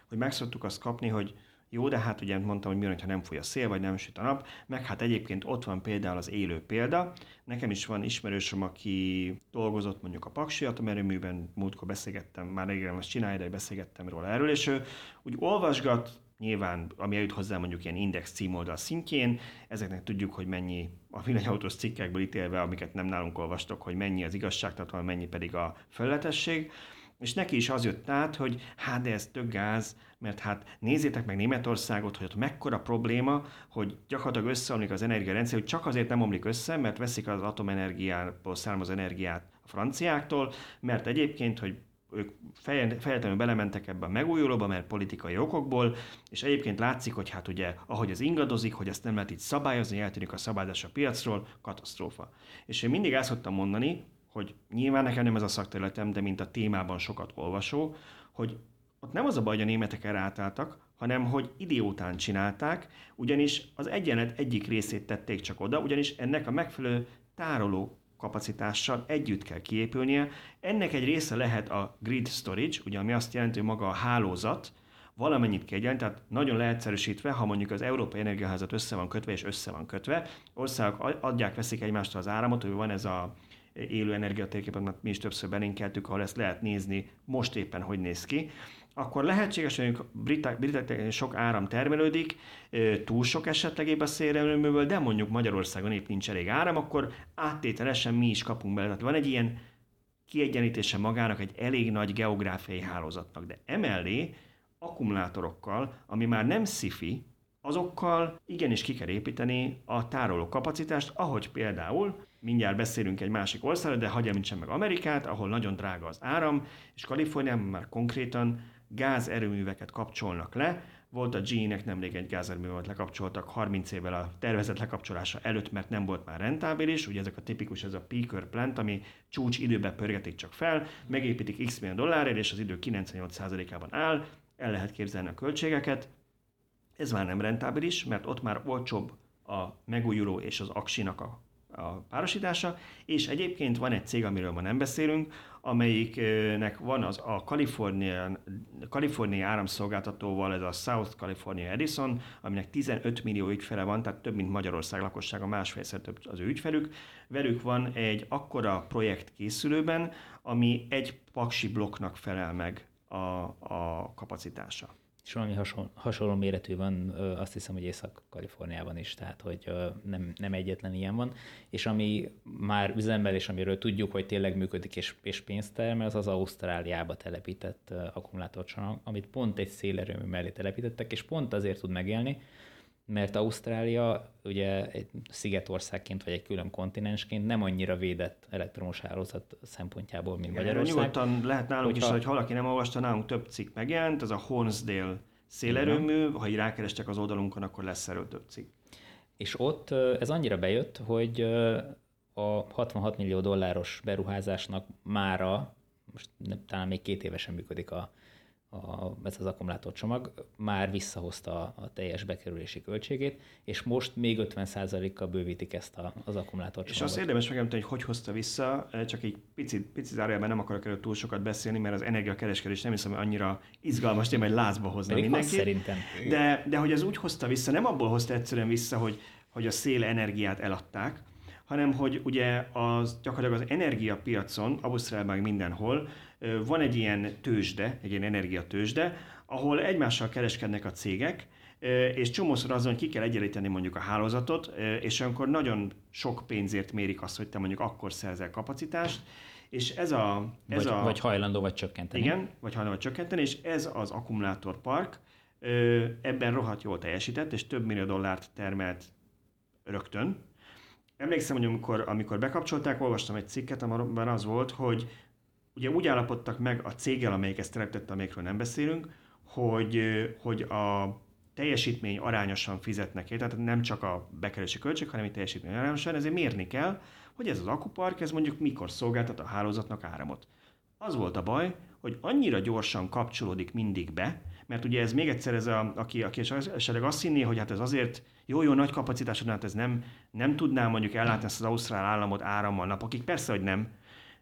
hogy meg szoktuk azt kapni, hogy jó, de hát ugye mondtam, hogy mi van, ha nem fúj a szél, vagy nem süt a nap, meg hát egyébként ott van például az élő példa. Nekem is van ismerősöm, aki dolgozott mondjuk a Paksi atomerőműben, múltkor beszélgettem, már régen most csinálja, de beszélgettem róla erről, és ő úgy olvasgat, nyilván, ami eljut hozzá mondjuk ilyen index címoldal szintjén, ezeknek tudjuk, hogy mennyi a villanyautós cikkekből ítélve, amiket nem nálunk olvastok, hogy mennyi az igazságtartalma, mennyi pedig a felletesség. És neki is az jött át, hogy hát de ez tök gáz, mert hát nézzétek meg Németországot, hogy ott mekkora probléma, hogy gyakorlatilag összeomlik az energiarendszer, hogy csak azért nem omlik össze, mert veszik az atomenergiából származó energiát a franciáktól, mert egyébként, hogy ők fejletlenül belementek ebbe a megújulóba, mert politikai okokból, és egyébként látszik, hogy hát ugye, ahogy ez ingadozik, hogy ezt nem lehet így szabályozni, eltűnik a szabályozás a piacról, katasztrófa. És én mindig ezt szoktam mondani, hogy nyilván nekem nem ez a szakterületem, de mint a témában sokat olvasó, hogy ott nem az a baj, hogy a németek erre átálltak, hanem hogy idiótán csinálták, ugyanis az egyenlet egyik részét tették csak oda, ugyanis ennek a megfelelő tároló kapacitással együtt kell kiépülnie. Ennek egy része lehet a grid storage, ugye ami azt jelenti, hogy maga a hálózat valamennyit kiegyenlít, tehát nagyon leegyszerűsítve, ha mondjuk az Európai Energiaházat össze van kötve és össze van kötve, országok adják, veszik egymástól az áramot, hogy van ez a élő energiatérkép, amit mi is többször belinkeltük, ahol ezt lehet nézni, most éppen hogy néz ki, akkor lehetséges, hogy britek sok áram termelődik, túl sok esetleg épp a szélerőműből, de mondjuk Magyarországon épp nincs elég áram, akkor áttételesen mi is kapunk bele. Tehát van egy ilyen kiegyenítése magának egy elég nagy geográfiai hálózatnak, de emellé akkumulátorokkal, ami már nem szifi, azokkal igenis ki kell építeni a tároló kapacitást, ahogy például mindjárt beszélünk egy másik országról, de hagyja említsem meg Amerikát, ahol nagyon drága az áram, és Kaliforniában már konkrétan gázerőműveket kapcsolnak le. Volt a GE-nek nemrég egy gázerőművet lekapcsoltak 30 évvel a tervezett lekapcsolása előtt, mert nem volt már rentábilis. Ugye ezek a tipikus, ez a peaker plant, ami csúcs időben pörgetik csak fel, megépítik x millió dollárért, és az idő 98%-ában áll, el lehet képzelni a költségeket. Ez már nem rentábilis, mert ott már olcsóbb a megújuló és az aksinak a a párosítása, és egyébként van egy cég, amiről ma nem beszélünk, amelyiknek van az a Kalifornia, Kalifornia áramszolgáltatóval, ez a South California Edison, aminek 15 millió ügyfele van, tehát több, mint Magyarország lakossága, másfélszer több az ő ügyfelük. Velük van egy akkora projekt készülőben, ami egy paksi blokknak felel meg a, a kapacitása és valami hasonló, hasonló méretű van, azt hiszem, hogy Észak-Kaliforniában is, tehát hogy nem, nem egyetlen ilyen van, és ami már üzemben, és amiről tudjuk, hogy tényleg működik és, és pénzt termel, az az Ausztráliába telepített akkumulátorcsomag, amit pont egy szélerőmű mellé telepítettek, és pont azért tud megélni, mert Ausztrália ugye egy szigetországként vagy egy külön kontinensként nem annyira védett elektromos hálózat szempontjából, mint Igen, Magyarország. Nyugodtan lehet nálunk Hogyha... is, hogy ha valaki nem olvasta, nálunk több cikk megjelent, ez a Hornsdale szélerőmű, ha így rákerestek az oldalunkon, akkor lesz erről több cikk. És ott ez annyira bejött, hogy a 66 millió dolláros beruházásnak mára, most talán még két évesen működik a, a, ez az akkumulátorcsomag már visszahozta a, a teljes bekerülési költségét, és most még 50%-kal bővítik ezt a, az akkumulátorcsomagot. És azt érdemes megemlíteni, hogy hogy hozta vissza, eh, csak egy picit, picit zárójelben nem akarok erről túl sokat beszélni, mert az energiakereskedés nem hiszem, hogy annyira izgalmas téma, hogy lázba hozna Pedig mindenki. szerintem. De, de hogy ez úgy hozta vissza, nem abból hozta egyszerűen vissza, hogy, hogy a szél energiát eladták, hanem hogy ugye az, gyakorlatilag az energiapiacon, Ausztrálban mindenhol van egy ilyen tőzsde, egy ilyen energiatőzsde, ahol egymással kereskednek a cégek, és csomószor azon, ki kell egyenlíteni mondjuk a hálózatot, és akkor nagyon sok pénzért mérik azt, hogy te mondjuk akkor szerzel kapacitást, és ez a... Ez vagy, a vagy hajlandó vagy csökkenteni. Igen, vagy hajlandó vagy csökkenteni, és ez az akkumulátorpark ebben rohadt jól teljesített, és több millió dollárt termelt rögtön. Emlékszem, hogy amikor, amikor bekapcsolták, olvastam egy cikket, amiben az volt, hogy ugye úgy állapodtak meg a céggel, amelyik ezt teremtette, amelyikről nem beszélünk, hogy, hogy a teljesítmény arányosan fizetnek tehát nem csak a bekerülési költség, hanem a teljesítmény arányosan, ezért mérni kell, hogy ez az akupark, ez mondjuk mikor szolgáltat a hálózatnak áramot. Az volt a baj, hogy annyira gyorsan kapcsolódik mindig be, mert ugye ez még egyszer ez a, aki, aki esetleg azt hinné, hogy hát ez azért jó-jó nagy kapacitásod, hát ez nem, nem tudná mondjuk ellátni ezt az ausztrál államot árammal napokig, persze, hogy nem,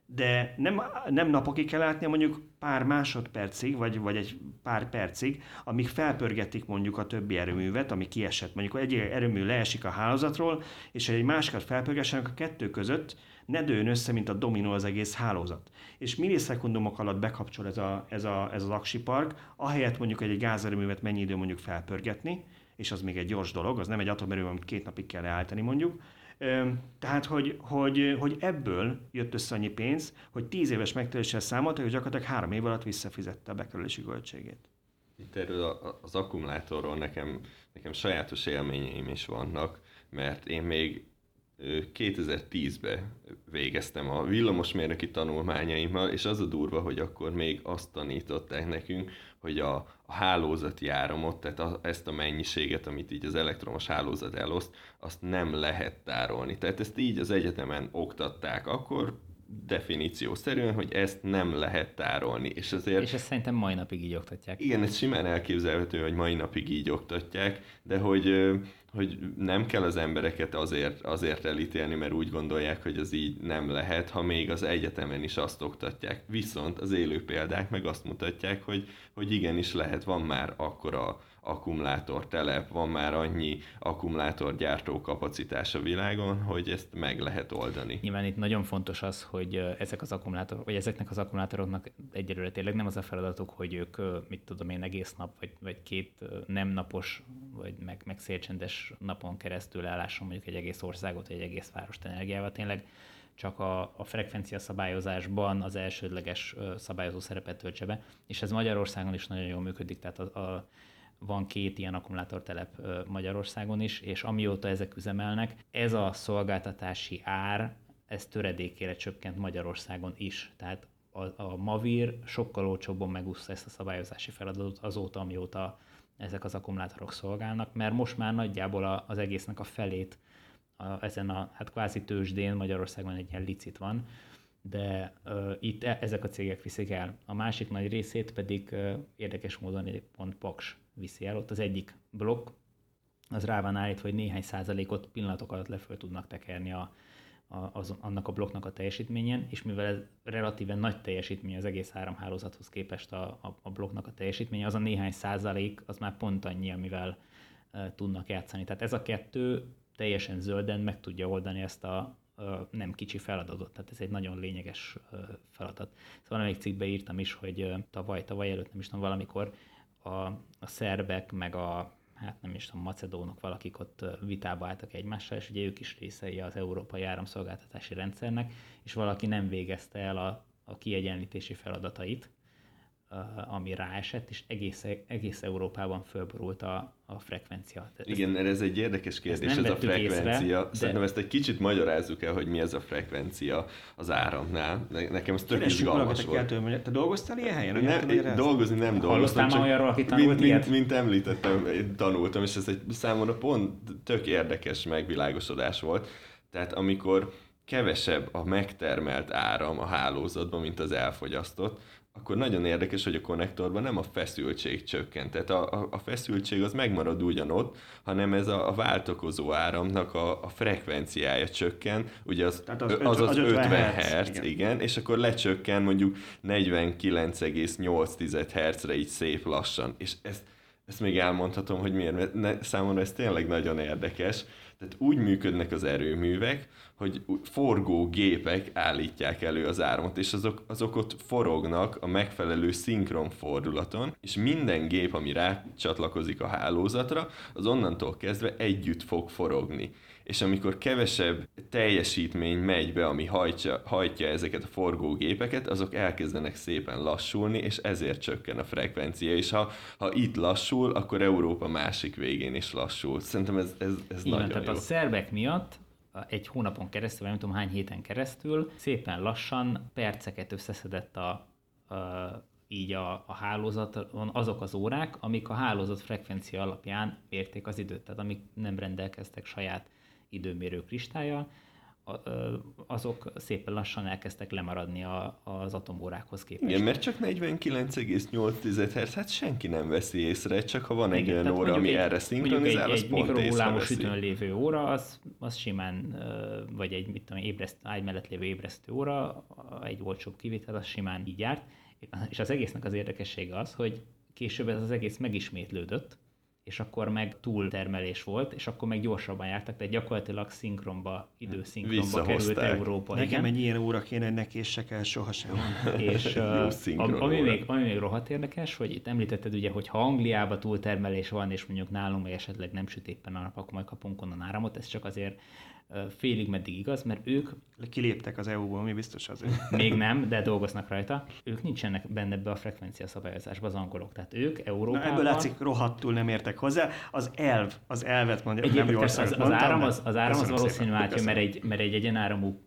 de nem, nem napokig kell látnia, mondjuk pár másodpercig, vagy, vagy egy pár percig, amíg felpörgetik mondjuk a többi erőművet, ami kiesett. Mondjuk egy erőmű leesik a hálózatról, és egy másikat felpörgessenek a kettő között, ne dőjön össze, mint a dominó az egész hálózat. És millisekundumok alatt bekapcsol ez, a, ez, a, ez az aksi park, ahelyett mondjuk egy gázerőművet mennyi idő mondjuk felpörgetni, és az még egy gyors dolog, az nem egy atomerőmű, amit két napig kell leállítani mondjuk, tehát, hogy, hogy, hogy ebből jött össze annyi pénz, hogy tíz éves megtérüléssel számolt, hogy gyakorlatilag három év alatt visszafizette a bekerülési költségét. Itt erről az akkumulátorról nekem, nekem sajátos élményeim is vannak, mert én még 2010-ben végeztem a villamosmérnöki tanulmányaimmal, és az a durva, hogy akkor még azt tanították nekünk, hogy a, a hálózati áramot, tehát a, ezt a mennyiséget, amit így az elektromos hálózat eloszt, azt nem lehet tárolni. Tehát ezt így az egyetemen oktatták akkor, definíció szerűen, hogy ezt nem lehet tárolni. És, azért, és ezt szerintem mai napig így oktatják. Igen, ez simán elképzelhető, hogy mai napig így oktatják, de hogy, hogy nem kell az embereket azért, azért elítélni, mert úgy gondolják, hogy az így nem lehet, ha még az egyetemen is azt oktatják. Viszont az élő példák meg azt mutatják, hogy, hogy igenis lehet, van már akkora akkumulátortelep, van már annyi akkumulátorgyártó kapacitás a világon, hogy ezt meg lehet oldani. Nyilván itt nagyon fontos az, hogy ezek az akkumulátorok, vagy ezeknek az akkumulátoroknak egyelőre tényleg nem az a feladatuk, hogy ők, mit tudom én, egész nap, vagy, vagy két nem napos, vagy meg, meg szélcsendes napon keresztül ellásson mondjuk egy egész országot, vagy egy egész várost energiával. Tényleg csak a, a frekvencia szabályozásban az elsődleges szabályozó szerepet töltse be, és ez Magyarországon is nagyon jól működik, tehát a, a van két ilyen akkumulátortelep Magyarországon is, és amióta ezek üzemelnek, ez a szolgáltatási ár, ez töredékére csökkent Magyarországon is. Tehát a, a Mavir sokkal olcsóbban megúszta ezt a szabályozási feladatot azóta, amióta ezek az akkumulátorok szolgálnak, mert most már nagyjából a, az egésznek a felét a, ezen a hát kvázi tőzsdén Magyarországon egy ilyen licit van, de uh, itt e, ezek a cégek viszik el. A másik nagy részét pedig uh, érdekes módon egy pont Paks viszi el. Ott az egyik blokk, az rá van állítva, hogy néhány százalékot pillanatok alatt le tudnak tekerni a, a, az, annak a blokknak a teljesítményen, és mivel ez relatíven nagy teljesítmény az egész áramhálózathoz képest a, a, a blokknak a teljesítménye, az a néhány százalék az már pont annyi, amivel e, tudnak játszani. Tehát ez a kettő teljesen zölden meg tudja oldani ezt a, nem kicsi feladatot, tehát ez egy nagyon lényeges feladat. Szóval még cikkbe írtam is, hogy tavaly, tavaly előtt nem is tudom, valamikor a, a szerbek, meg a hát nem is tudom, macedónok valakik ott vitába álltak egymással, és ugye ők is részei az európai áramszolgáltatási rendszernek, és valaki nem végezte el a, a kiegyenlítési feladatait, ami ráesett, és egész, egész Európában fölborult a, a frekvencia. Tehát Igen, ez egy érdekes kérdés, ez a frekvencia. Észre, Szerintem de... ezt egy kicsit magyarázzuk el, hogy mi ez a frekvencia az áramnál. Nekem ez tök izgalmas volt. Eltől, te dolgoztál ilyen helyen? Nem, dolgozni nem dolgoztam. Hallottál olyanról, aki tanult mint, mint, mint, említettem, tanultam, és ez egy számomra pont tök érdekes megvilágosodás volt. Tehát amikor kevesebb a megtermelt áram a hálózatban, mint az elfogyasztott, akkor nagyon érdekes, hogy a konnektorban nem a feszültség csökkent. Tehát a, a, a feszültség az megmarad ugyanott, hanem ez a, a váltokozó áramnak a, a frekvenciája csökken, ugye az Tehát az, az, az, az 50, 50 Hz, igen. igen, és akkor lecsökken mondjuk 49,8 Hz-re így szép lassan. És ezt, ezt még elmondhatom, hogy miért, mert ne, számomra ez tényleg nagyon érdekes. Tehát úgy működnek az erőművek, hogy forgó gépek állítják elő az áramot, és azok, azok ott forognak a megfelelő szinkron fordulaton, és minden gép, ami rácsatlakozik a hálózatra, az onnantól kezdve együtt fog forogni és amikor kevesebb teljesítmény megy be, ami hajtja, hajtja ezeket a forgógépeket, azok elkezdenek szépen lassulni, és ezért csökken a frekvencia, és ha, ha itt lassul, akkor Európa másik végén is lassul. Szerintem ez, ez, ez Igen, nagyon tehát jó. a szerbek miatt egy hónapon keresztül, nem tudom hány héten keresztül, szépen lassan perceket összeszedett a, a így a, a hálózaton azok az órák, amik a hálózat frekvencia alapján érték az időt, tehát amik nem rendelkeztek saját időmérő kristályjal, azok szépen lassan elkezdtek lemaradni a, az atomórákhoz képest. Igen, mert csak 49,8 Hz, hát senki nem veszi észre, csak ha van egy olyan óra, ami egy, erre szinkronizál, az egy, egy mikrohullámos sütőn lévő óra, az, az simán, vagy egy mit tudom, ébreszt, ágy mellett lévő ébresztő óra, egy olcsóbb kivétel, az simán így járt. És az egésznek az érdekessége az, hogy később ez az egész megismétlődött, és akkor meg túltermelés volt, és akkor meg gyorsabban jártak, tehát gyakorlatilag szinkronba, időszinkronba került Európa. Nekem igen. egy ilyen óra kéne, hogy ne késsek el sohasem. és uh, ami, még, ami még rohadt érdekes, hogy itt említetted ugye, hogy ha Angliában túltermelés van, és mondjuk nálunk meg esetleg nem süt éppen a nap, akkor majd kapunk onnan áramot, ez csak azért félig meddig igaz, mert ők... Kiléptek az EU-ból, mi biztos azért. Még nem, de dolgoznak rajta. Ők nincsenek benne be a frekvencia szabályozásba az angolok. Tehát ők Európában... Na, ebből látszik, rohadtul nem értek hozzá. Az elv, az elvet mondja, Egyébként nem jó az, az, az, áram az, az áram az valószínű átjön, mert egy, mert egy egyenáramú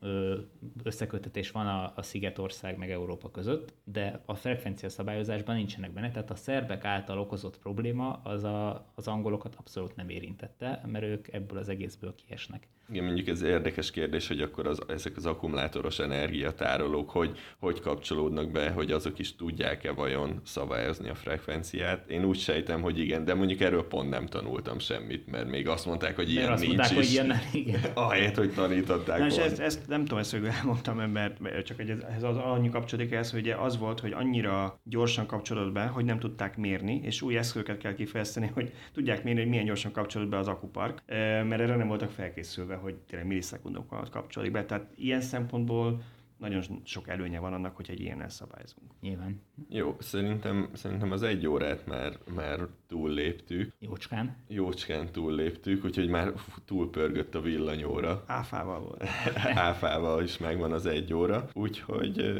összekötetés van a, a Szigetország meg Európa között, de a frekvencia szabályozásban nincsenek benne, tehát a szerbek által okozott probléma az a, az angolokat abszolút nem érintette, mert ők ebből az egészből kiesnek. Igen, mondjuk ez érdekes kérdés, hogy akkor az, ezek az akkumulátoros energiatárolók hogy, hogy kapcsolódnak be, hogy azok is tudják-e vajon szabályozni a frekvenciát. Én úgy sejtem, hogy igen, de mondjuk erről pont nem tanultam semmit, mert még azt mondták, hogy ilyen azt nincs mondták, is. Hogy ilyen, igen. Ahelyett, hogy tanították Na, és ezt, ezt, nem tudom, ezt elmondtam, mert csak egy, ez az annyi kapcsolódik ehhez, hogy az volt, hogy annyira gyorsan kapcsolódott be, hogy nem tudták mérni, és új eszközöket kell kifejleszteni, hogy tudják mérni, hogy milyen gyorsan kapcsolódott be az akupark, mert erre nem voltak felkészülve hogy tényleg millisekundok alatt kapcsolódik be. Tehát ilyen szempontból nagyon sok előnye van annak, hogy egy ilyennel szabályzunk. Nyilván. Jó, szerintem, szerintem az egy órát már, már túlléptük. Jócskán. Jócskán túlléptük, úgyhogy már túlpörgött a villanyóra. Áfával volt. Áfával is megvan az egy óra, úgyhogy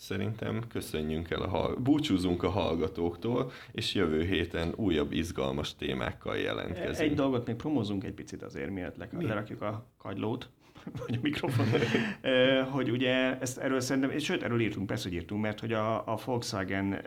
szerintem köszönjünk el, a hall- búcsúzunk a hallgatóktól, és jövő héten újabb izgalmas témákkal jelentkezünk. Egy dolgot még promózunk egy picit azért, miért le- lerakjuk a kagylót, vagy a mikrofon, hogy ugye ezt erről szerintem, és sőt, erről írtunk, persze, hogy írtunk, mert hogy a, a Volkswagen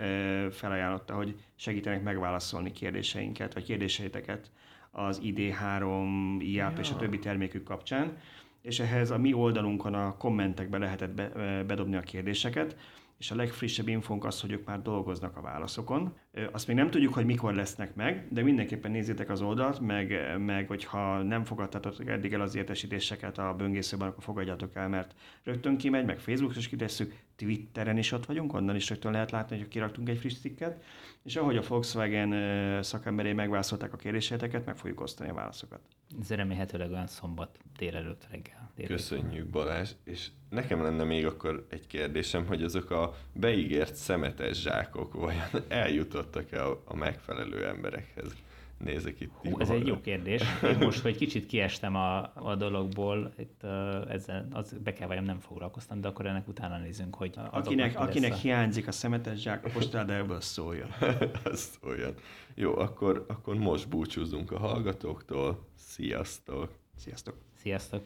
felajánlotta, hogy segítenek megválaszolni kérdéseinket, vagy kérdéseiteket az ID3, IAP ja. és a többi termékük kapcsán és ehhez a mi oldalunkon a kommentekbe lehetett be, bedobni a kérdéseket, és a legfrissebb infónk az, hogy ők már dolgoznak a válaszokon. Azt még nem tudjuk, hogy mikor lesznek meg, de mindenképpen nézzétek az oldalt, meg, meg hogyha nem fogadtatok eddig el az értesítéseket a böngészőben, akkor fogadjatok el, mert rögtön kimegy, meg Facebookon is kitesszük, Twitteren is ott vagyunk, onnan is rögtön lehet látni, hogy kiraktunk egy friss cikket, és ahogy a Volkswagen szakemberé megválaszolták a kérdéseteket, meg fogjuk osztani a válaszokat. Ez remélhetőleg olyan szombat délelőtt reggel. Délelőtt. Köszönjük Balázs, és nekem lenne még akkor egy kérdésem, hogy azok a beígért szemetes zsákok vajon eljutottak-e a megfelelő emberekhez? Nézek itt. Hú, ez egy jó kérdés. Én most, hogy kicsit kiestem a, a dologból, itt uh, ezzel az be kell vajon nem foglalkoztam, de akkor ennek utána nézünk, hogy Akinek, akinek a... hiányzik a szemetes zsák, a postáda ebből szóljon. Ez olyan. Jó, akkor, akkor most búcsúzunk a hallgatóktól. Sziasztok! Sziasztok! Sziasztok!